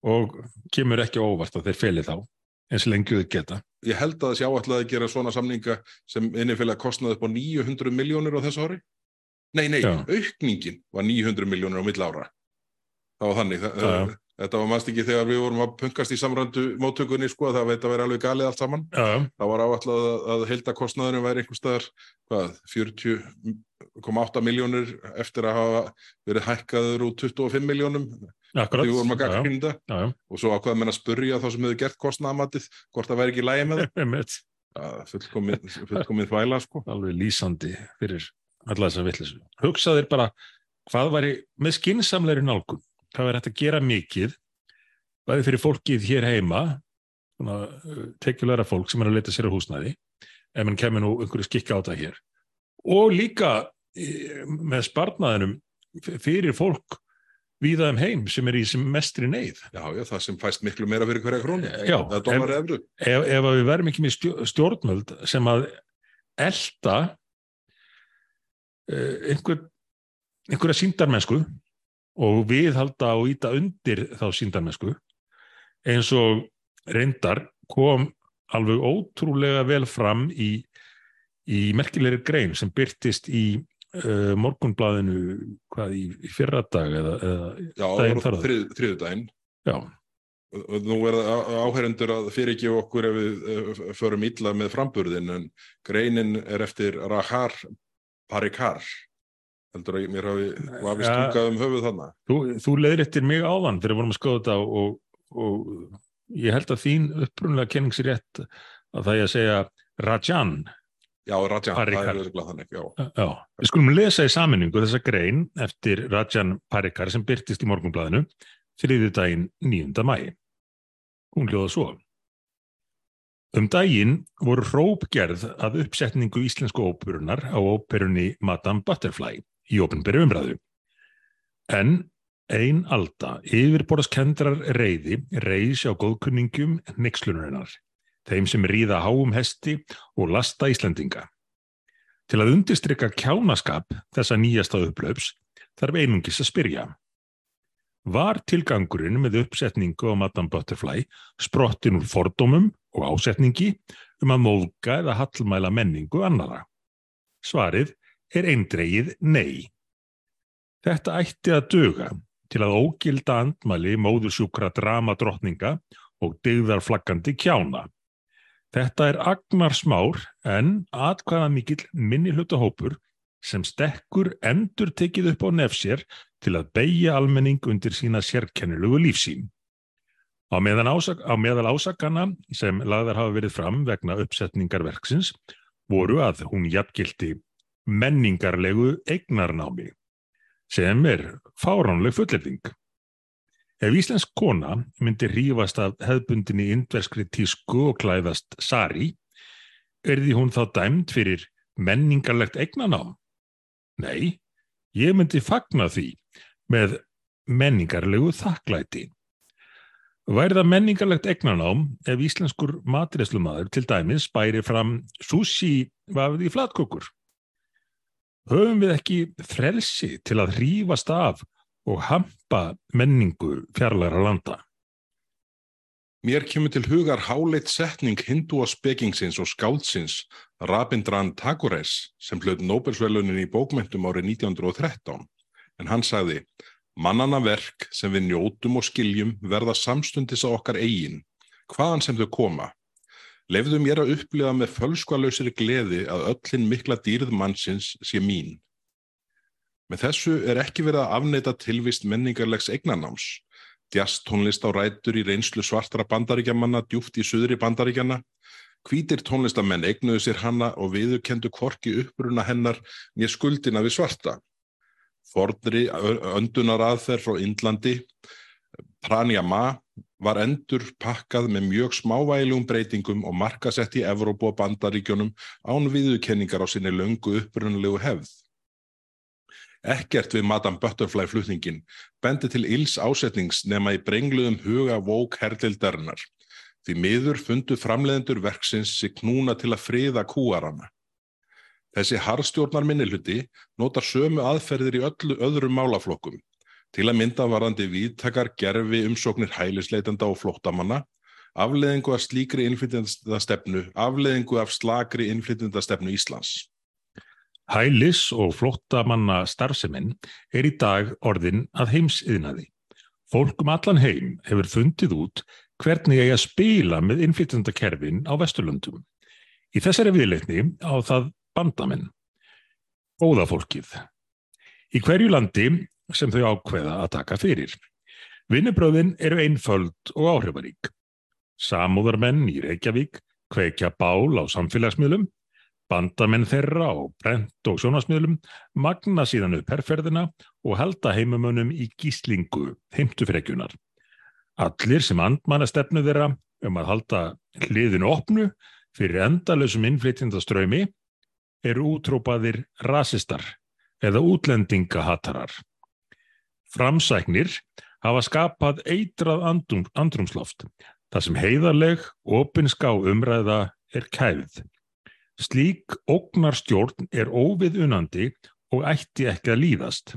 Og kemur ekki óvart að þeir feli þá, eins lengi þau geta. Ég held að það sé áallega að gera svona samninga sem innifélag kostnaði upp á 900 miljónir á þessu ári. Nei, nei, Já. aukningin var 900 miljónir á mill ára. Það var þannig. Það, Já, já. Þetta var mannst ekki þegar við vorum að punkast í samröndu móttökunni sko að það veit að vera alveg galið allt saman. Já, Það var áallega að, að heildakostnaðurinn væri einhver staðar, hvað, 40,8 miljónir eftir að hafa verið hækkaður úr 25 miljónum akkurat. þegar við vorum að gaggrínda Já, já, og svo ákvaða menn að spurja þá sem hefur gert kostnaðamatið hvort það væri ekki lægi með það. [laughs] fullkomin, fullkomin þvæla sko. alveg lýsandi fyrir alla þessa vittlisu. Hugsaðir bara hvað væri með skinsamleiri nálgun, hvað væri hægt að gera mikið, bæði fyrir fólkið hér heima, uh, tekjulegra fólk sem er að leita sér á húsnæði, ef mann kemur nú einhverju skikka á það hér, og líka eh, með sparnaðinum fyrir fólk víða um heim sem er í sem mestri neyð. Já, já, það sem fæst miklu meira fyrir hverja krónu. Já, ef, ef að við verðum ekki með stjó- stjórnvöld sem að elda uh, einhver, einhverja síndarmennsku og viðhalda og íta undir þá síndarmennsku eins og reyndar kom alveg ótrúlega vel fram í, í merkilegri grein sem byrtist í uh, morgunblaðinu hvað í, í fyrra dag eða, eða Já, Daginn þar þrið, þriðudaginn. já, Og- og Nú er það áherendur að fyrirgefa okkur ef við eh, förum illa með framburðin en greinin er eftir Rahar Parikar. Heldur að mér hafi vafið Ja. stungað um höfuð þarna. Þú, þú leiðir eftir mig áðan fyrir að vorum að skoða þetta og, og ég held að þín upprunlega kenning sér rétt að það er að segja Rajan. Já, Rajan, Parikar. það er örugglega þannig, já. Já, við skulum lesa í saminningu þessa grein eftir Rajan Parikar sem byrtist í morgunblæðinu þriði daginn 9. mæi. Hún hljóða svo. Um daginn voru hrópgerð að uppsetningu íslensku óperunar á óperunni Madame Butterfly í ópenberi umræðu. En ein alda yfirborðskendrar reyði reys á góðkunningum nixlunarinnar, þeim sem ríða háum hesti og lasta Íslandinga. Til að undistrykka kjánaskap þessa nýjasta upplöps þarf einungis að spyrja. Var tilgangurinn með uppsetningu á Madame Butterfly sprottin úr fordómum og ásetningi um að móðga eða hallmæla menningu annara? Svarið er eindreið nei. Þetta ætti að döga til að ógilda andmæli móðursjúkra dramadrottninga og dygðarflaggandi kjána. Þetta er agnar smár en atkvæða mikill minni hlutahópur sem stekkur endur tekið upp á nefsér til að beigja almenning undir sína sérkennilugu lífsím. Á, ásak, á meðal ásakana sem lagðar hafa verið fram vegna uppsetningarverksins voru að hún jafngildi menningarlegu eignarnámi sem er fáránleg fullefing. Ef Íslensk kona myndi rífast af hefbundinni indverskri tísku og klæðast sari, er því hún þá dæmt fyrir menningarlegt eignanám? Nei, ég myndi fagna því með menningarlegu þakklæti. Væri það menningarlegt egnanám ef íslenskur matreslumadur til dæmis bæri fram sushi vafið í flatkökur? Höfum við ekki frelsi til að hrífast af og hampa menningu fjarlæra landa? Mér kemur til hugar háleitt setning hindúa spekingsins og skáldsins Rabindran Tagores sem hlöð Nobelsvelunin í bókmyndum árið 1913 en hann sagði Mannana verk sem við njótum og skiljum verða samstundis á okkar eigin, hvaðan sem þau koma. Lefðu mér að upplifa með fölskvalösir gleði að öllin mikla dýrð mannsins sé mín. Með þessu er ekki verið að afneita tilvist menningarlegs eignanáms. Djast tónlist á rætur í reynslu svartra bandaríkjamanna djúft í söðri bandaríkjana. Hvítir tónlistamenn eignuðu sér hanna og viðurkendu kvorki uppruna hennar nýja skuldina við svarta. Fordri öndunar aðferð frá Indlandi, Pranjama, var endur pakkað með mjög smávælum breytingum og markasett í Evrópu og bandaríkjónum án viðurkenningar á sinni löngu upprunalegu hefð. Ekkert við Madame Butterfly flutningin bendi til Íls ásetnings nema í brengluðum huga vók herlildarinnar. Því miður fundu framleiðendur verksins sig knúna til að friða kúarana. Þessi harstjórnar minnilhutti notar sömu aðferðir í öllu öðrum málaflokkum, til að mynda varandi viðtakar gerfi umsóknir hælisleitenda og flóttamanna, afleðingu af slíkri innflytjandastefnu, afleðingu af slakri innflytjandastefnu Íslands. Hælis og flóttamanna starfseminn er í dag orðin að heimsiðnaði. Fólkum allan heim hefur fundið út hvernig ég að spila með innflytjandakerfin á Vesturlundum. Í þessari viðleikni á það bandamenn, góða fólkið, í hverju landi sem þau ákveða að taka fyrir. Vinnubröðin eru einföld og áhrifarík. Samúðarmenn í Reykjavík kveikja bál á samfélagsmiðlum, bandamenn þeirra á brent og sjónasmiðlum magna síðan upp herrferðina og halda heimumönum í gíslingu heimtufrekjunar. Allir sem andmanna stefnu þeirra um að halda hliðinu opnu fyrir endalösum innflytjandastраumi eru útrópaðir rasistar eða útlendingahatarar. Framsæknir hafa skapað eitrað andrum, andrumsloft, þar sem heiðarleg, opinská umræða er kæfð. Slík ógnarstjórn er óviðunandi og ætti ekki að líðast.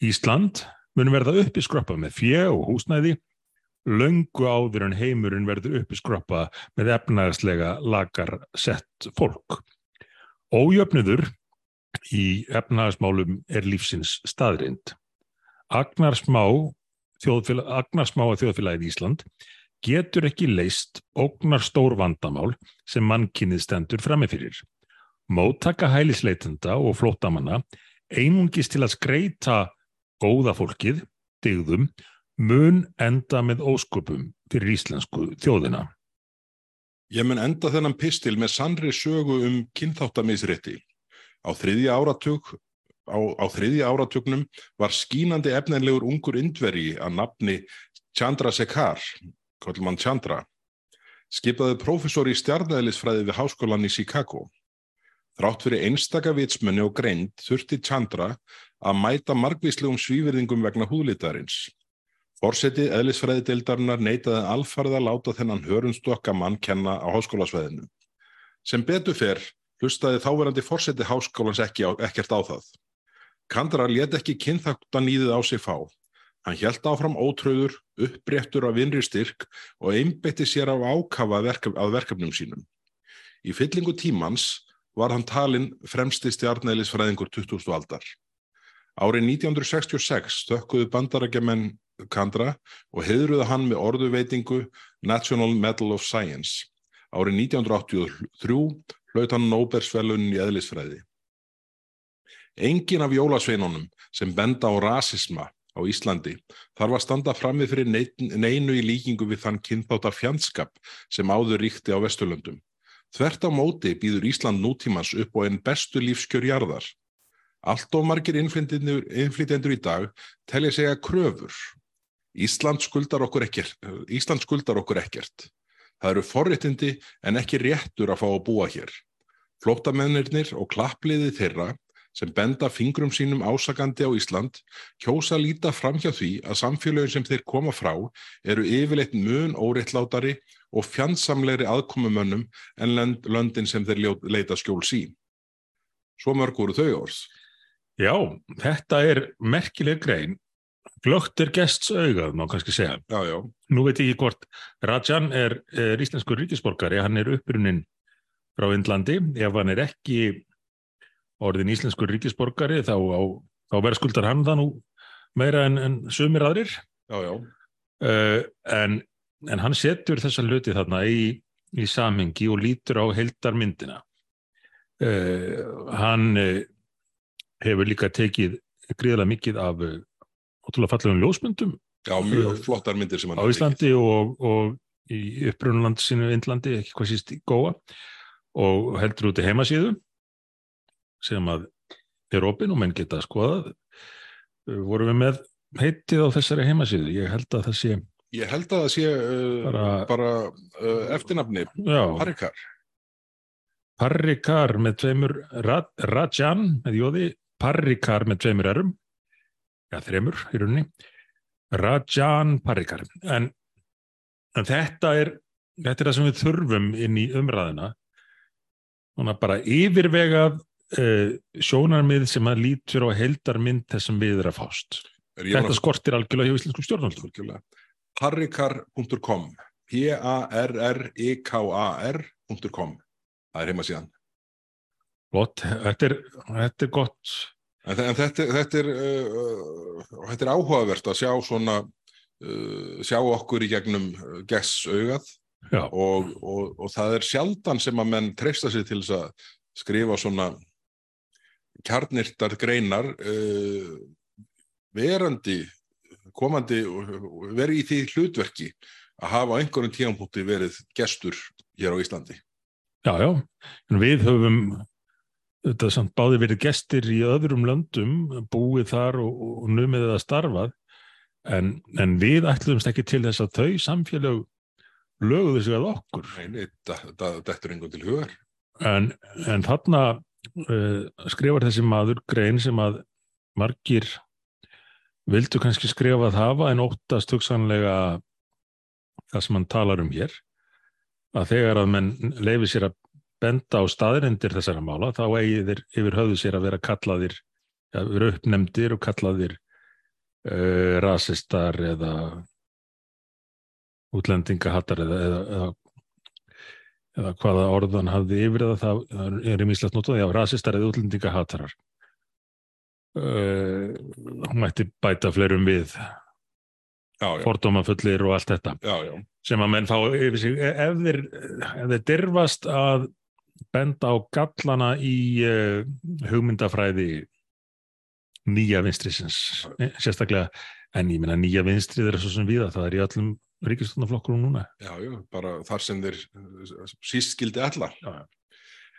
Ísland mun verða uppi skroppa með fjö og húsnæði, löngu áður en heimurinn verður uppi skroppa með efnaðslega lagar sett fólk. Ójöfnudur í efnahagsmálum er lífsins staðrind. Agnarsmá að þjóðfélagið Ísland getur ekki leist ógnar stór vandamál sem mannkynnið stendur framifyrir. Móttaka hælisleitenda og flótamanna einungist til að skreita góða fólkið, digðum, mun enda með ósköpum fyrir íslensku þjóðina. Ég mun enda þennan pistil með sannri sögu um kynþáttamisrétti. Á þriðja áratug á, á þriðja áratugnum var skínandi efnenlegur ungur indveri að nafni Chandra Sekhar, kallum hann Chandra, skipaði prófessor í stjarnæðlisfræði við háskólan í Chicago. Þrátt fyrir einstaka vitsmunni og greind þurfti Chandra að mæta margvíslegum svíverðingum vegna húðlitarins. Forsetið eðlisfræðideildarinnar neitaði alfarið að láta þennan hörunstokka mann kenna á háskólasveðinu. Sem betur fer hlustaði þáverandi forsetið háskólans ekki á, ekkert á það. Kandra let ekki kynþakta nýðið á sig fá. Hann hjælt áfram ótröður, uppréttur af vinri styrk og einbetti sér af ákafa verkef, af verkefnum sínum. Í fyllingu tímans var hann talinn fremsti stjarnælisfræðingur 20. aldar. Árið 1966 stökkuðu bandarækjaman Kandra og heiðruða hann með orðuveitingu National Medal of Science. Árið 1983 hlaut hann Nóbersvelunin í eðlisfræði. Engin af jólasveinunum sem benda á rasisma á Íslandi þarf að standa frammi fyrir neinu í líkingu við þann kynþáta fjandskap sem áður ríkti á Vesturlöndum. Þvert á móti býður Ísland nútímans upp á einn bestu lífskjörjarðar. Allt of margir innflytjendur í dag telja segja kröfur. Ísland skuldar okkur ekkert. Ísland skuldar okkur ekkert. Það eru forréttindi en ekki réttur að fá að búa hér. Flóttamennirnir og klappliði þeirra sem benda fingrum sínum ásakandi á Ísland kjósa líta fram hjá því að samfélögin sem þeir koma frá eru yfirleitt mun óreitlátari og fjandsamlegri aðkomumönnum en löndin sem þeir leita skjóls í. Svo mörg voru þau orð. Já, þetta er merkileg grein. Glögt er gests augað, má kannski segja. Já, já. Nú veit ég ekki hvort Rajan er, er íslenskur ríkisborgari, hann er upprunnin frá Indlandi. Ef hann er ekki orðin íslenskur ríkisborgari þá, þá verður skuldar hann það nú meira en, en sumir aðrir. Já, já. Uh, en, en hann setur þessa hluti þarna í, í samhengi og lítur á heldarmyndina. Uh, hann uh, hefur líka tekið gríðilega mikið af ótrúlega fallegum ljósmyndum Já, mjög flottar myndir sem hann á Íslandi og, og í upprunnuland sinu Indlandi, ekki hvað síst í Góa og heldur út í heimasíðu sem að er opinn og menn geta skoðað. Vorum við með heitið á þessari heimasíðu, ég held að það sé Ég held að það sé uh, bara, bara uh, eftirnafni. Parikar. Parikar með tveimur Rad, Rajan með jóði. Parikar með tveimur erum já, þreimur í rauninni. Rajan Parikar. En, en þetta er þetta er það sem við þurfum inn í umræðina Núna bara yfirvegað uh, sjónarmið sem að lítur á heldarmynd þessum við er að fást. Er Þetta bara- skortir algjörlega hjá íslenskum stjórnvöldum. Algjörlega. Parikar.com P-A-R-R-I-K-A-R.com Það er heima síðan. Flott, þetta er, þetta er gott. En, en þetta, þetta, er, uh, þetta er áhugavert að sjá svona uh, sjá okkur í gegnum gess augað og, og, og það er sjaldan sem að menn treysta sig til þess að skrifa svona kjarnirtar greinar uh, verandi komandi verið í því hlutverki að hafa einhverjum tíðanpúti verið gestur hér á Íslandi. já, já. En við höfum þetta samt báði verið gestir í öðrum löndum, búið þar og, og numið að starfað, en, en við ætlumst ekki til þess að þau samfélög löguðu sig að okkur. Nei, það dettur einhvern til hugar. En, en þarna skrifar þessi maður grein sem að margir vildu kannski skrifa að hafa en óttast hugsanlega það sem hann talar um hér að þegar að menn leifi sér að benda á staðrendir þessara mála þá eigi þeir yfir höfðu sér að vera kallaðir ja, vera uppnemdir og kallaðir uh, rasistar eða útlendingahattar eða, eða, eða eða hvaða orðan hafði yfir það, það er ímislegt notað, já, rasistar eða útlendingahatarar. Uh, hún mætti bæta fleirum við fordómafullir og allt þetta já, já. sem að menn fá yfir sig E, ef þeir, ef þeir dirfast að benda á gallana í uh, hugmyndafræði nýja vinstrisins eh, sérstaklega, en ég meina nýja vinstrið er svo sem viða, það er í öllum ríkistofnaflokkurum núna Já, já, bara þar sem þeir uh, síst skildi allar. Já, já.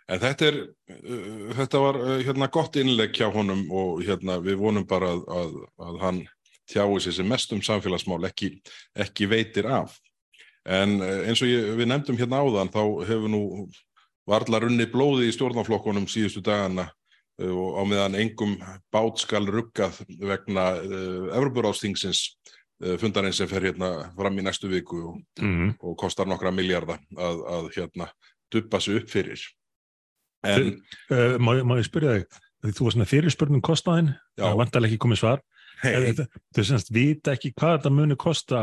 En þetta, er, uh, þetta var uh, hérna, gott innlegg hjá honum og hérna, við vonum bara að, að, að hann tjái sér sem mest um samfélagsmál ekki, ekki veitir af. En eins og ég, við nefndum hérna áðan þá hefur nú varla runni blóði í stjórnaflokkunum síðustu dagana og á meðan engum bát skal ruggað vegna uh, Evropuráðstingsins uh, fundarinn sem fer hérna fram í næstu viku og, mm. og kostar nokkra miljardar að, að hérna duppa sig upp fyrir. En, uh, má, má ég spyrja þig, því þú var svona fyrirspurnum kostnaðin, það vantar ekki komið svar, hei, þau semst vita ekki hvað þetta muni kosta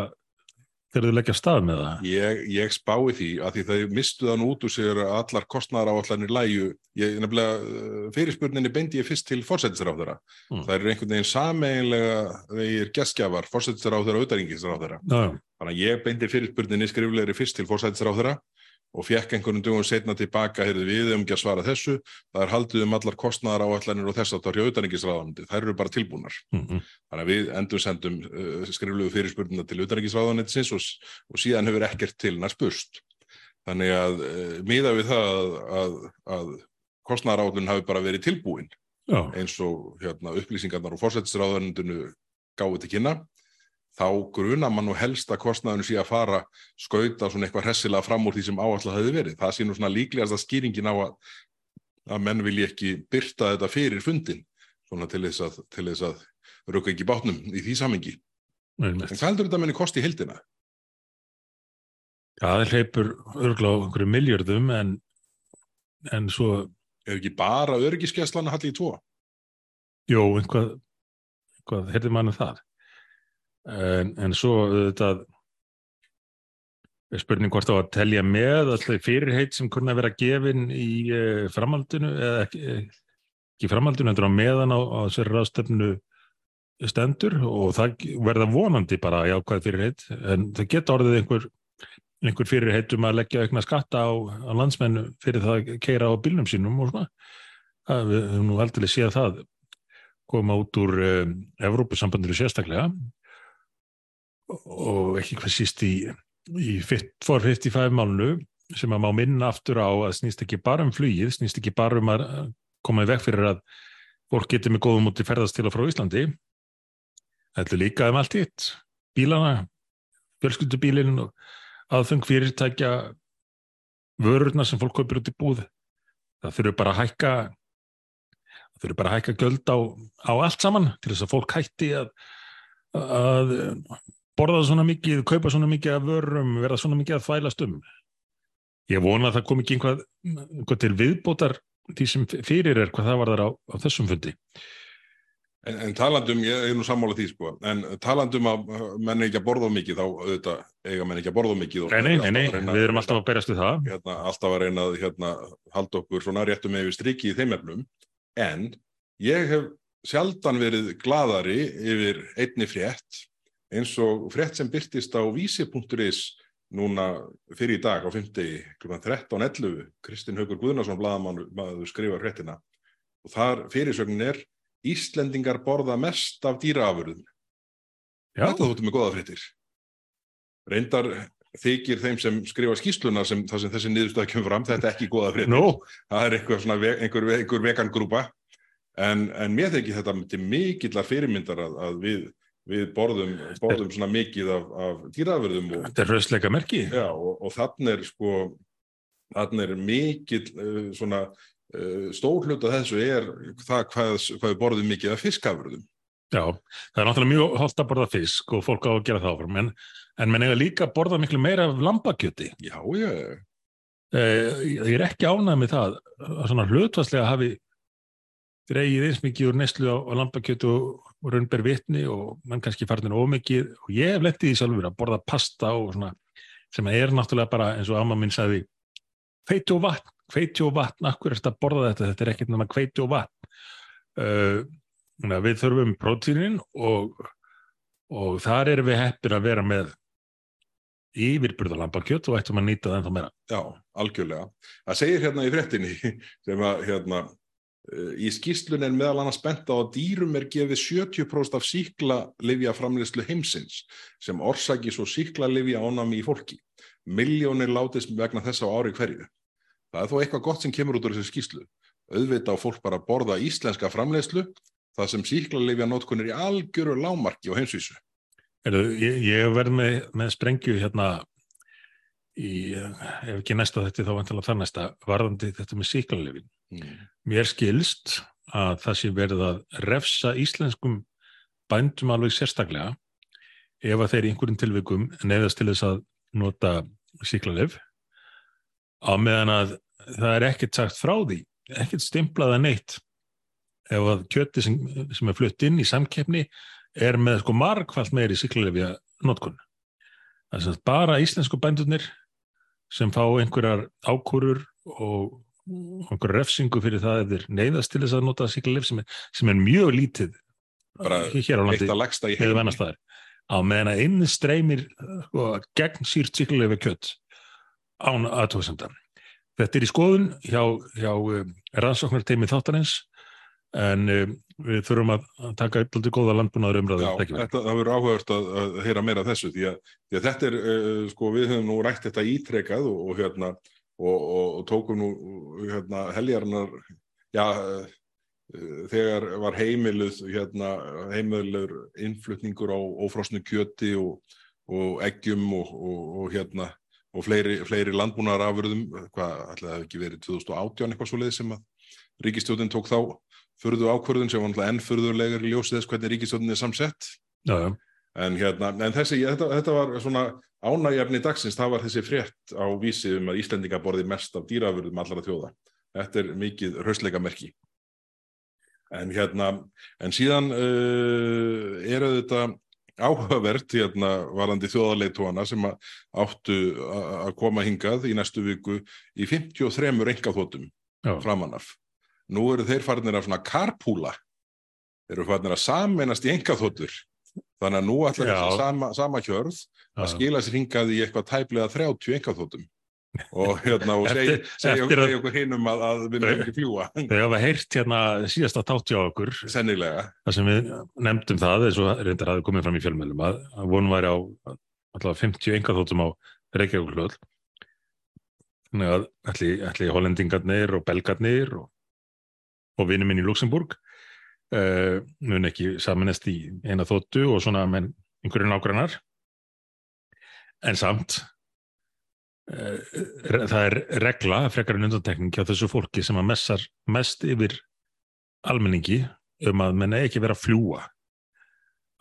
þegar þau leggja stað með það. Ég, ég spái því að því þau mistu þann út úr sér að allar kostnæðar áallanir læju. Ég nefnilega uh, fyrirspurninni beindi ég fyrst til fórsættisráðara. Mm. Það er einhvern veginn sameiginlega þeir gestgjafar, fórsættisráðara og já. Þannig að ég beindi fyrirspurninni skriflegri fyrst til fórsættisráðara og fekk einhvern dögum setna tilbaka, heyrðu við um ekki að svara þessu, það er haldið um allar kostnæðar áallanir og þess að það er auðaringisráðandi. Það eru bara tilbúnar. Mm Þannig að við endur sendum uh, skriflegu fyrirspurnina til utanriksráðanetsins og, og síðan hefur ekkert til hennar spurst. Þannig að uh, miða við það að, að, að kostnæðarállun hafi bara verið tilbúin já, eins og hérna, upplýsingarnar og fórsættisráðanendinu gáði til kynna, þá gruna mann og helst að kostnæðinu sé að fara skauta svona eitthvað hressilega fram úr því sem áallega hefði verið. Það sé nú svona líklegast að skýringin á að, að menn vilji ekki byrta þetta fyrir fundin svona til þess að, til þess að rukka ekki bátnum í því samengi. En hvað heldur þetta menni kosti í hildina? Já, það hleypur örgulega á einhverju miljörðum en, en svo, Er ekki bara örgiskeslan að halli í tvo? jú, einhvað, einhvað, heyrði mann um það. En, en svo þetta er spurning hvort á að telja með alltaf fyrirheit sem kunna vera gefin í uh, framhaldinu eða ekki, eh, ekki framhaldinu, endur á meðan á, á sér ráðstefnu stendur. Og það verða vonandi bara jákvæð fyrirheit en það geta orðið einhver einhver fyrirheit um að leggja aukna skatta á, á landsmennu fyrir það að keira á bílnum sínum og svona. Það, við höfum nú aldrei séð það koma út úr um, Evrópusambandinu sérstaklega og ekki hvað síst í, í for 55 málnu sem að má minna aftur á að snýst ekki bara um flugið, snýst ekki bara um að koma í veg fyrir að fólk getur með góðum út í ferðast til og frá Íslandi. Er líka um allt hitt. Bílana, fjölskyldubílinn og aðfeng fyrirtækja vörurna sem fólk kaupir út í búð. Það þurfi bara að hækka það þurfi bara að hækka göld á, á allt saman til þess að fólk hætti að, að borða svona mikið, kaupa svona mikið af vörum, verða svona mikið að þvælast um. Ég vona að það kom ekki einhvað, einhvað til viðbótar því sem fyrir er hvað það var þar á, á þessum fundi. En, en talandum, ég er nú sammála því sko, en talandum að uh, menn ekki að borða mikið, þá auðvitað eiga menn ekki að borða mikið. Nei, nei, nei, að við erum alltaf að berjast við það. hérna, alltaf að reyna að hérna, halda okkur svona réttum yfir striki í þeim efnum. En ég hef sjaldan verið gladari yfir einni frétt eins og frétt sem byrtist á vísi.is núna fyrir í dag á 50 kl. 13.11 Kristinn Haugur Guðnarsson blaðamann skrifa fréttina og þar fyrirsögnin er Íslendingar borða mest af dýraafurðum Já, Þetta þóttum með góða fréttir. Reyndar þykir þeim sem skrifa skýsluna sem, þar sem þessi niðurstað kemur fram, þetta er ekki góða fréttir. nú, Það er svona, ve- einhver, einhver vegangrúpa. En, en mér þykir þetta til mikillar fyrirmyndar að, að við, við borðum, borðum svona mikið af, af dýraverðum og, þetta er röðsleika merki. Já, og, og þannig er sko, þannig er mikill uh, svona uh, stór hluta þessu er það hvað, hvað við borðum mikið af fiskafurðum. Já, það er náttúrulega mjög holdt að borða fisk og fólk á að gera það áfram en, en menn eiga líka að borða miklu meira af lambakjöti. Já, já, eh, ég er ekki ánægð með það að svona hlutvarslega hafi dreigið eins mikið úr neslu á, á lambakjötu og, og raunber vitni og mann kannski farnir ómikið og ég hef lettið í sjálfur að borða pasta og svona sem er náttúrulega bara eins og amma minn sagði hveiti og vatn, hveiti og vatn akkur er þetta að borða þetta, þetta er ekkert nema hveiti og vatn. Uh, við þurfum prótínin og, og þar erum við heppir að vera með yfirburða lambakjöt og ættum að nýta það ennþá meira. Já, algjörlega. Það segir hérna í fréttinni [laughs] sem að hérna í skýslun er meðal annars bent á að dýrum er gefið 70% af síkla livja framleyslu heimsins sem orsaki svo síkla livja ánami í fólki. Miljónir látist vegna þess á ári hverju. það er þó eitthvað gott sem kemur út úr þessu skýslu auðvita á fólk bara að borða íslenska framleiðslu það sem síklarleifja nótkunir í algjöru lámarki og heimsvísu ég, ég verð með, með sprengju hérna í, ef ekki næsta þetta þá vantilega þar næsta, varðandi þetta með síklarleifin mm. mér skilst að það sé verið að refsa íslenskum bændum alveg sérstaklega ef að þeir í einhverjum tilvikum nefðast til þess að nota síklarleif á meðan að það er ekkert sagt frá því, ekkert stimplaða neitt ef að kjöti sem, sem er flutt inn í samkeppni er með sko margfald meiri síklarleifja notkun. Það er bara íslensku bændurnir sem fá einhverjar ákúrur og einhverjar refsingu fyrir það eða neyðast til þess að nota síklarleif sem, sem er mjög lítið bara hér á landi eða heim vennastæðar á meðan að inn streymir sko, gegn sírt síklarleifja kjött án aðtóðsendan. Þetta er í skoðun hjá, hjá um, rannsóknarteimi þáttarins en um, við þurfum að að taka eitthvað góða landbúnaður umræðu. Já, þetta, það verður áhugavert að, að heyra meira þessu því að, því að þetta er, uh, sko, við höfum nú rætt þetta ítrekað og, og hérna og, og, og tókum nú hérna heljarnar, já, uh, þegar var heimiluð, hérna, heimiluður innflutningur á ófrosnu kjöti og, og eggjum og hérna og fleiri, fleiri landbúnaðarafurðum, hvað ætlaði það hafi ekki verið 2018 eitthvað svo leið sem að ríkistjóðin tók þá furðu ákvörðun sem var náttúrulega enn furðulegur í ljósið þess hvernig ríkistjóðin er samsett Já, já, en hérna, en þessi, þetta, þetta var svona ánægjafni dagsins, það var þessi frétt á vísi um að Íslendinga borði mest af dýrafurðum allara þjóða. Þetta er mikið hrausleika merki. En hérna, en síðan uh, eru þetta áhugavert hérna varandi þjóðarleitóana sem áttu að koma hingað í næstu viku í 53 engaþótum já. framanaf. Nú eru þeir farnir að svona karpúla. Þeir eru farnir að sameinast í engaþótur. Þannig að nú ætlar Já. þessi sama, sama hjörð að skila sér hingað í eitthvað tæplega 30 engaþótum. Og hérna, og segja, eftir að- segja okkur hinum að, að við nefnum ekki fljúa. Þau hafa heyrt hérna síðasta tátt hjá okkur Sennilega. þar sem við nefndum það eins og reyndar hafi komið fram í fjölmjölum að, að vonum væri á allavega 50 engaþóttum á Reykjavík þannig að ætli hollendingarnir og belgarnir og, og vinur minn í Luxemburg uh, mun ekki samanest í eina þóttu og svona menn einhverju nágrannar en samt uh, það er regla, frekar en undantekning hjá þessu fólki sem að messar mest yfir almenningi um að menn eigi ekki vera að fljúa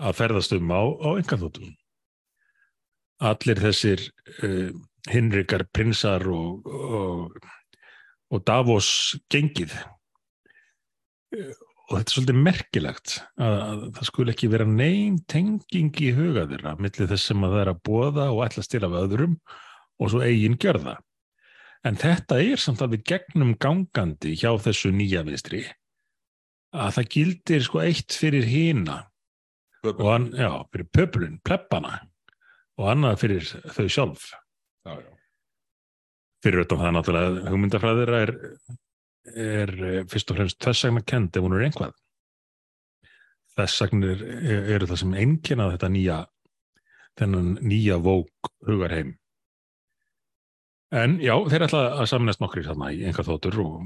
að ferðast um á, á engaþóttum. Allir þessir uh, hinrikar prinsar og, og, og Davos gengið. Og þetta er svolítið merkilegt að, að það skul ekki vera neyn tenging í huga þeirra millir þess sem að það er að bóða og ætla að stila af öðrum og svo eigin gjörða. En þetta er samt alveg gegnum gangandi hjá þessu nýja vinstri að það gildir sko eitt fyrir hina og hann, já, fyrir pöpulinn, pleppana og annað fyrir þau sjálf. Já, já. Fyrir auðvitað það náttúrulega hugmyndafræðir er, er eh, fyrst og fremst þessagna kend ef hún er einhvað. Þessagnir eru það sem einkennað þetta nýja, þennan nýja vók hugarheim. En já, þeir ætla að saminast nokkri þarna í einhvað þóttur og,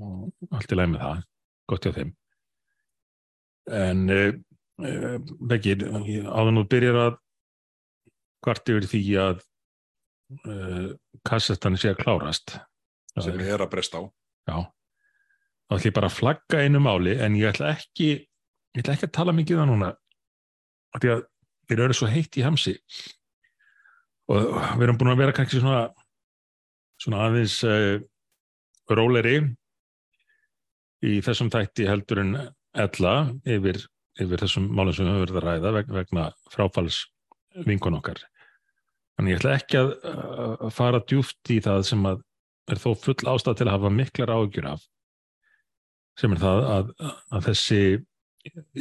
og allt í læg með það, gott hjá þeim. En uh, uh, Beggi, áður nú byrjar að hvart yfir því að uh, kassettan sé að klárast. Sem er að bresta á. Já, þá ætla ég bara að flagga einu máli en ég ætla ekki, ég ætla ekki að tala mikið um það núna því að þeir eru svo heitt í hamsi og við erum búin að vera kannski svona, svona aðeins uh, róleri í þessum þætti heldur en ella yfir, yfir þessum málum sem við höfum verið að ræða veg, vegna fráfalls vinkun okkar. Þannig ég ætla ekki að, að fara djúft í það sem að er þó full ástæð til að hafa miklar áhugjur af sem er það að, að þessi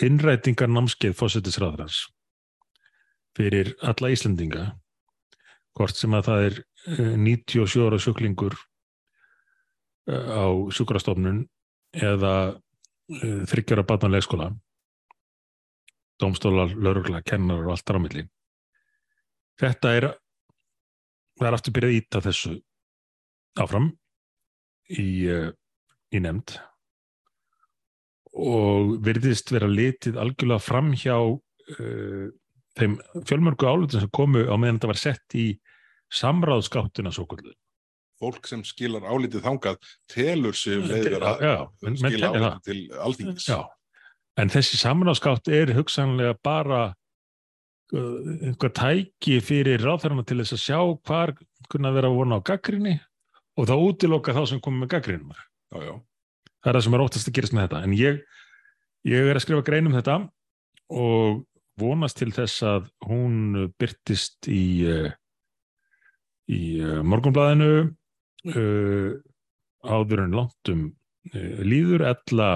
innrætingar námskeið fósettisræðrans fyrir alla Íslendinga hvort sem að það er eh, 97 ára sjúklingur eh, á sjúkrastofnun eða eh, þryggjara batna leikskóla dómstólar, laurugla, kennar og allt milli. Þetta er það er aftur byrjað að íta þessu áfram í, uh, í nefnd og virðist vera litið algjörlega fram hjá uh, þeim fjölmörgu álutin sem komu á meðan þetta var sett í samráðskáttuna svo kvöldu. Fólk sem skilar álitið þangað telur sig leiður Já, að já, menn skila álitið til alþingis. Já, en þessi samráðskátt er hugsanlega bara uh, einhver tæki fyrir ráðherrana til þess að sjá hvar kunna vera vona á gaggrinni og þá útiloka þá sem komið með gaggrinum. Það er það sem er óttast að gerast með þetta. En ég, ég er að skrifa grein um þetta og vonast til þess að hún byrtist í, uh, í uh, morgunblæðinu uh, áður en langt um uh, líður ella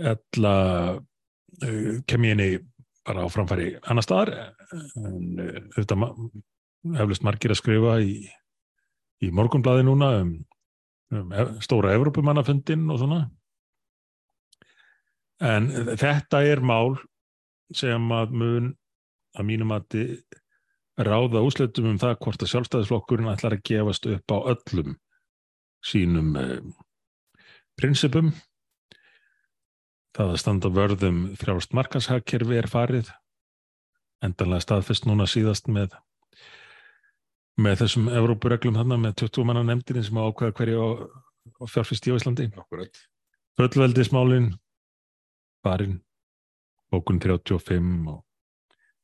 ella uh, kem ég henni bara á framfæri annar staðar en þetta heflust margir að skrifa í, í morgunblæði núna um, um ev- stóra Evrópumannafundin og svona. En þetta er mál sem að mun að mínum að ráða úsleitum um það hvort að sjálfstæðisflokkurinn ætlar að gefast upp á öllum sínum eh, prinsipum. Það að standa vörðum frjálst markanshagkerfi er farið endanlega staðfest núna síðast með með þessum Evrópureglum þarna með 20 manna nefndinni sem ákveða hverju á fjárfyrst í Íslandi. Akkurat. fullveldismálin farin bókun 35 og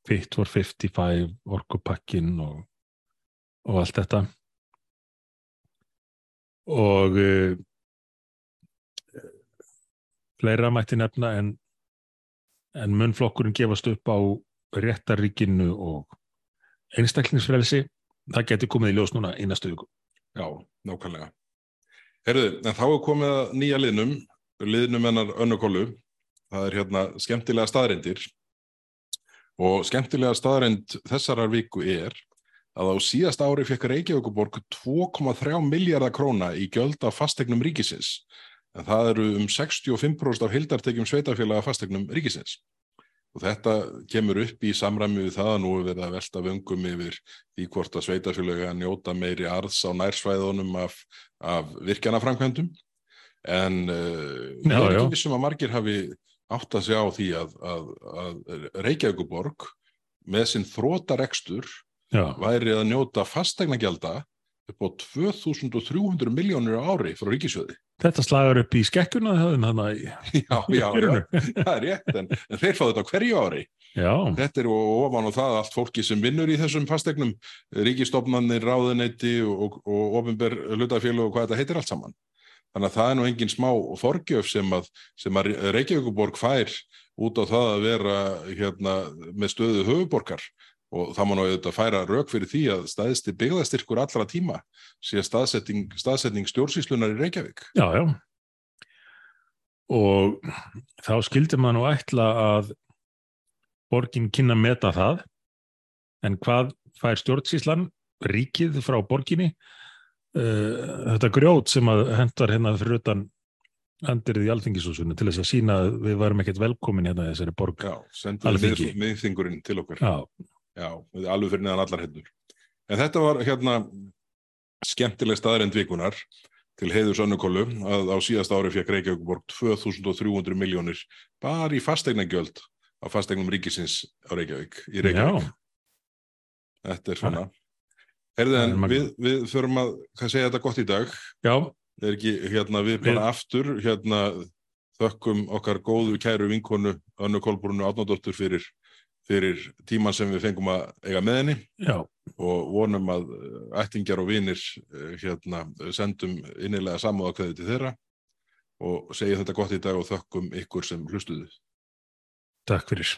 Fit for 55 orkupakkin og, og allt þetta. Og uh, fleira mætti nefna en en mun flokkurinn gefast upp á réttaríkinu og einstaklingsfrelsi það getur komið í ljós núna í næstu viku Já, nákvæmlega. Herðu, en þá er komið að nýja liðnum, liðnum hennar önnukólu. Það er hérna skemmtilega staðreindir og skemmtilega staðreind þessarar viku er að á síðast ári fekk Reykjavíkuborg 2,3 miljardar króna í gjöld af fastegnum ríkisins. En það eru um 65% af hildartekjum sveitafélaga fastegnum ríkisins. Og þetta kemur upp í samræmi við það að nú er verið að velta vöngum yfir því hvort að sveitafélaga njóta meiri arðs á nærsvæðunum af, af virkjanaframkvæmdum. En uh, ég Já, er ekki vissum að margir hafi átt að segja á því að, að, að Reykjavíkuborg með sinn þrótarekstur væri að njóta fastegnagjalda upp á 2300 miljónir á ári frá ríkisjóði. þetta slagar upp í skekkuna þannig að Já, já, já, [laughs] það er rétt, en, en þeir fá þetta hverju ári. Já, Þetta er og ofan á það allt fólki sem vinnur í þessum fastegnum, ríkistofnannir, ráðuneyti og, og, og ofinber hlutafélag og hvað þetta heitir allt saman. Þannig að það er nú engin smá forgjöf sem að, sem að Reykjavíkuborg fær út á það að vera hérna, með stöðu höfuborgar og það má nú auðvitað færa rauk fyrir því að staðisti byggðastyrkur allra tíma sé staðsetning, staðsetning stjórnsýslunar í Reykjavík. já, já. Og þá skildi maður nú ætla að borgin kynna að meta það, en hvað fær stjórnsýslan, ríkið frá borginni, uh, þetta grjót sem að hendar hérna fyrir utan hendirið í alþingishúsinu til þess að sína að við varum ekkert velkomin hérna í þessari borg. Já, Alþingi. við miðþingurinn til okkar. Já, Já, alveg fyrir neðan allar hendur. En þetta var hérna skemmtileg staðarind vikunar til heiður Sönnukólu að á síðast ári fekk Reykjavíkuborg 2300 miljónir bara í fastegnagjöld á fastegnum ríkisins á Reykjavík, í Reykjavík. já, Þetta er svona. Herðu Það en við, við förum að segja þetta gott í dag. já, Er ekki hérna við bara aftur hérna þökkum okkar góðu kæru vinkonu Önnu Kolbrúnu Átnádóttur fyrir, fyrir tíman sem við fengum að eiga með henni já, og vonum að eh, ættingjar og vinir eh, hérna, sendum innilega samúðakveði til þeirra og segja þetta gott í dag og þökkum ykkur sem hlustuðu. takk fyrir.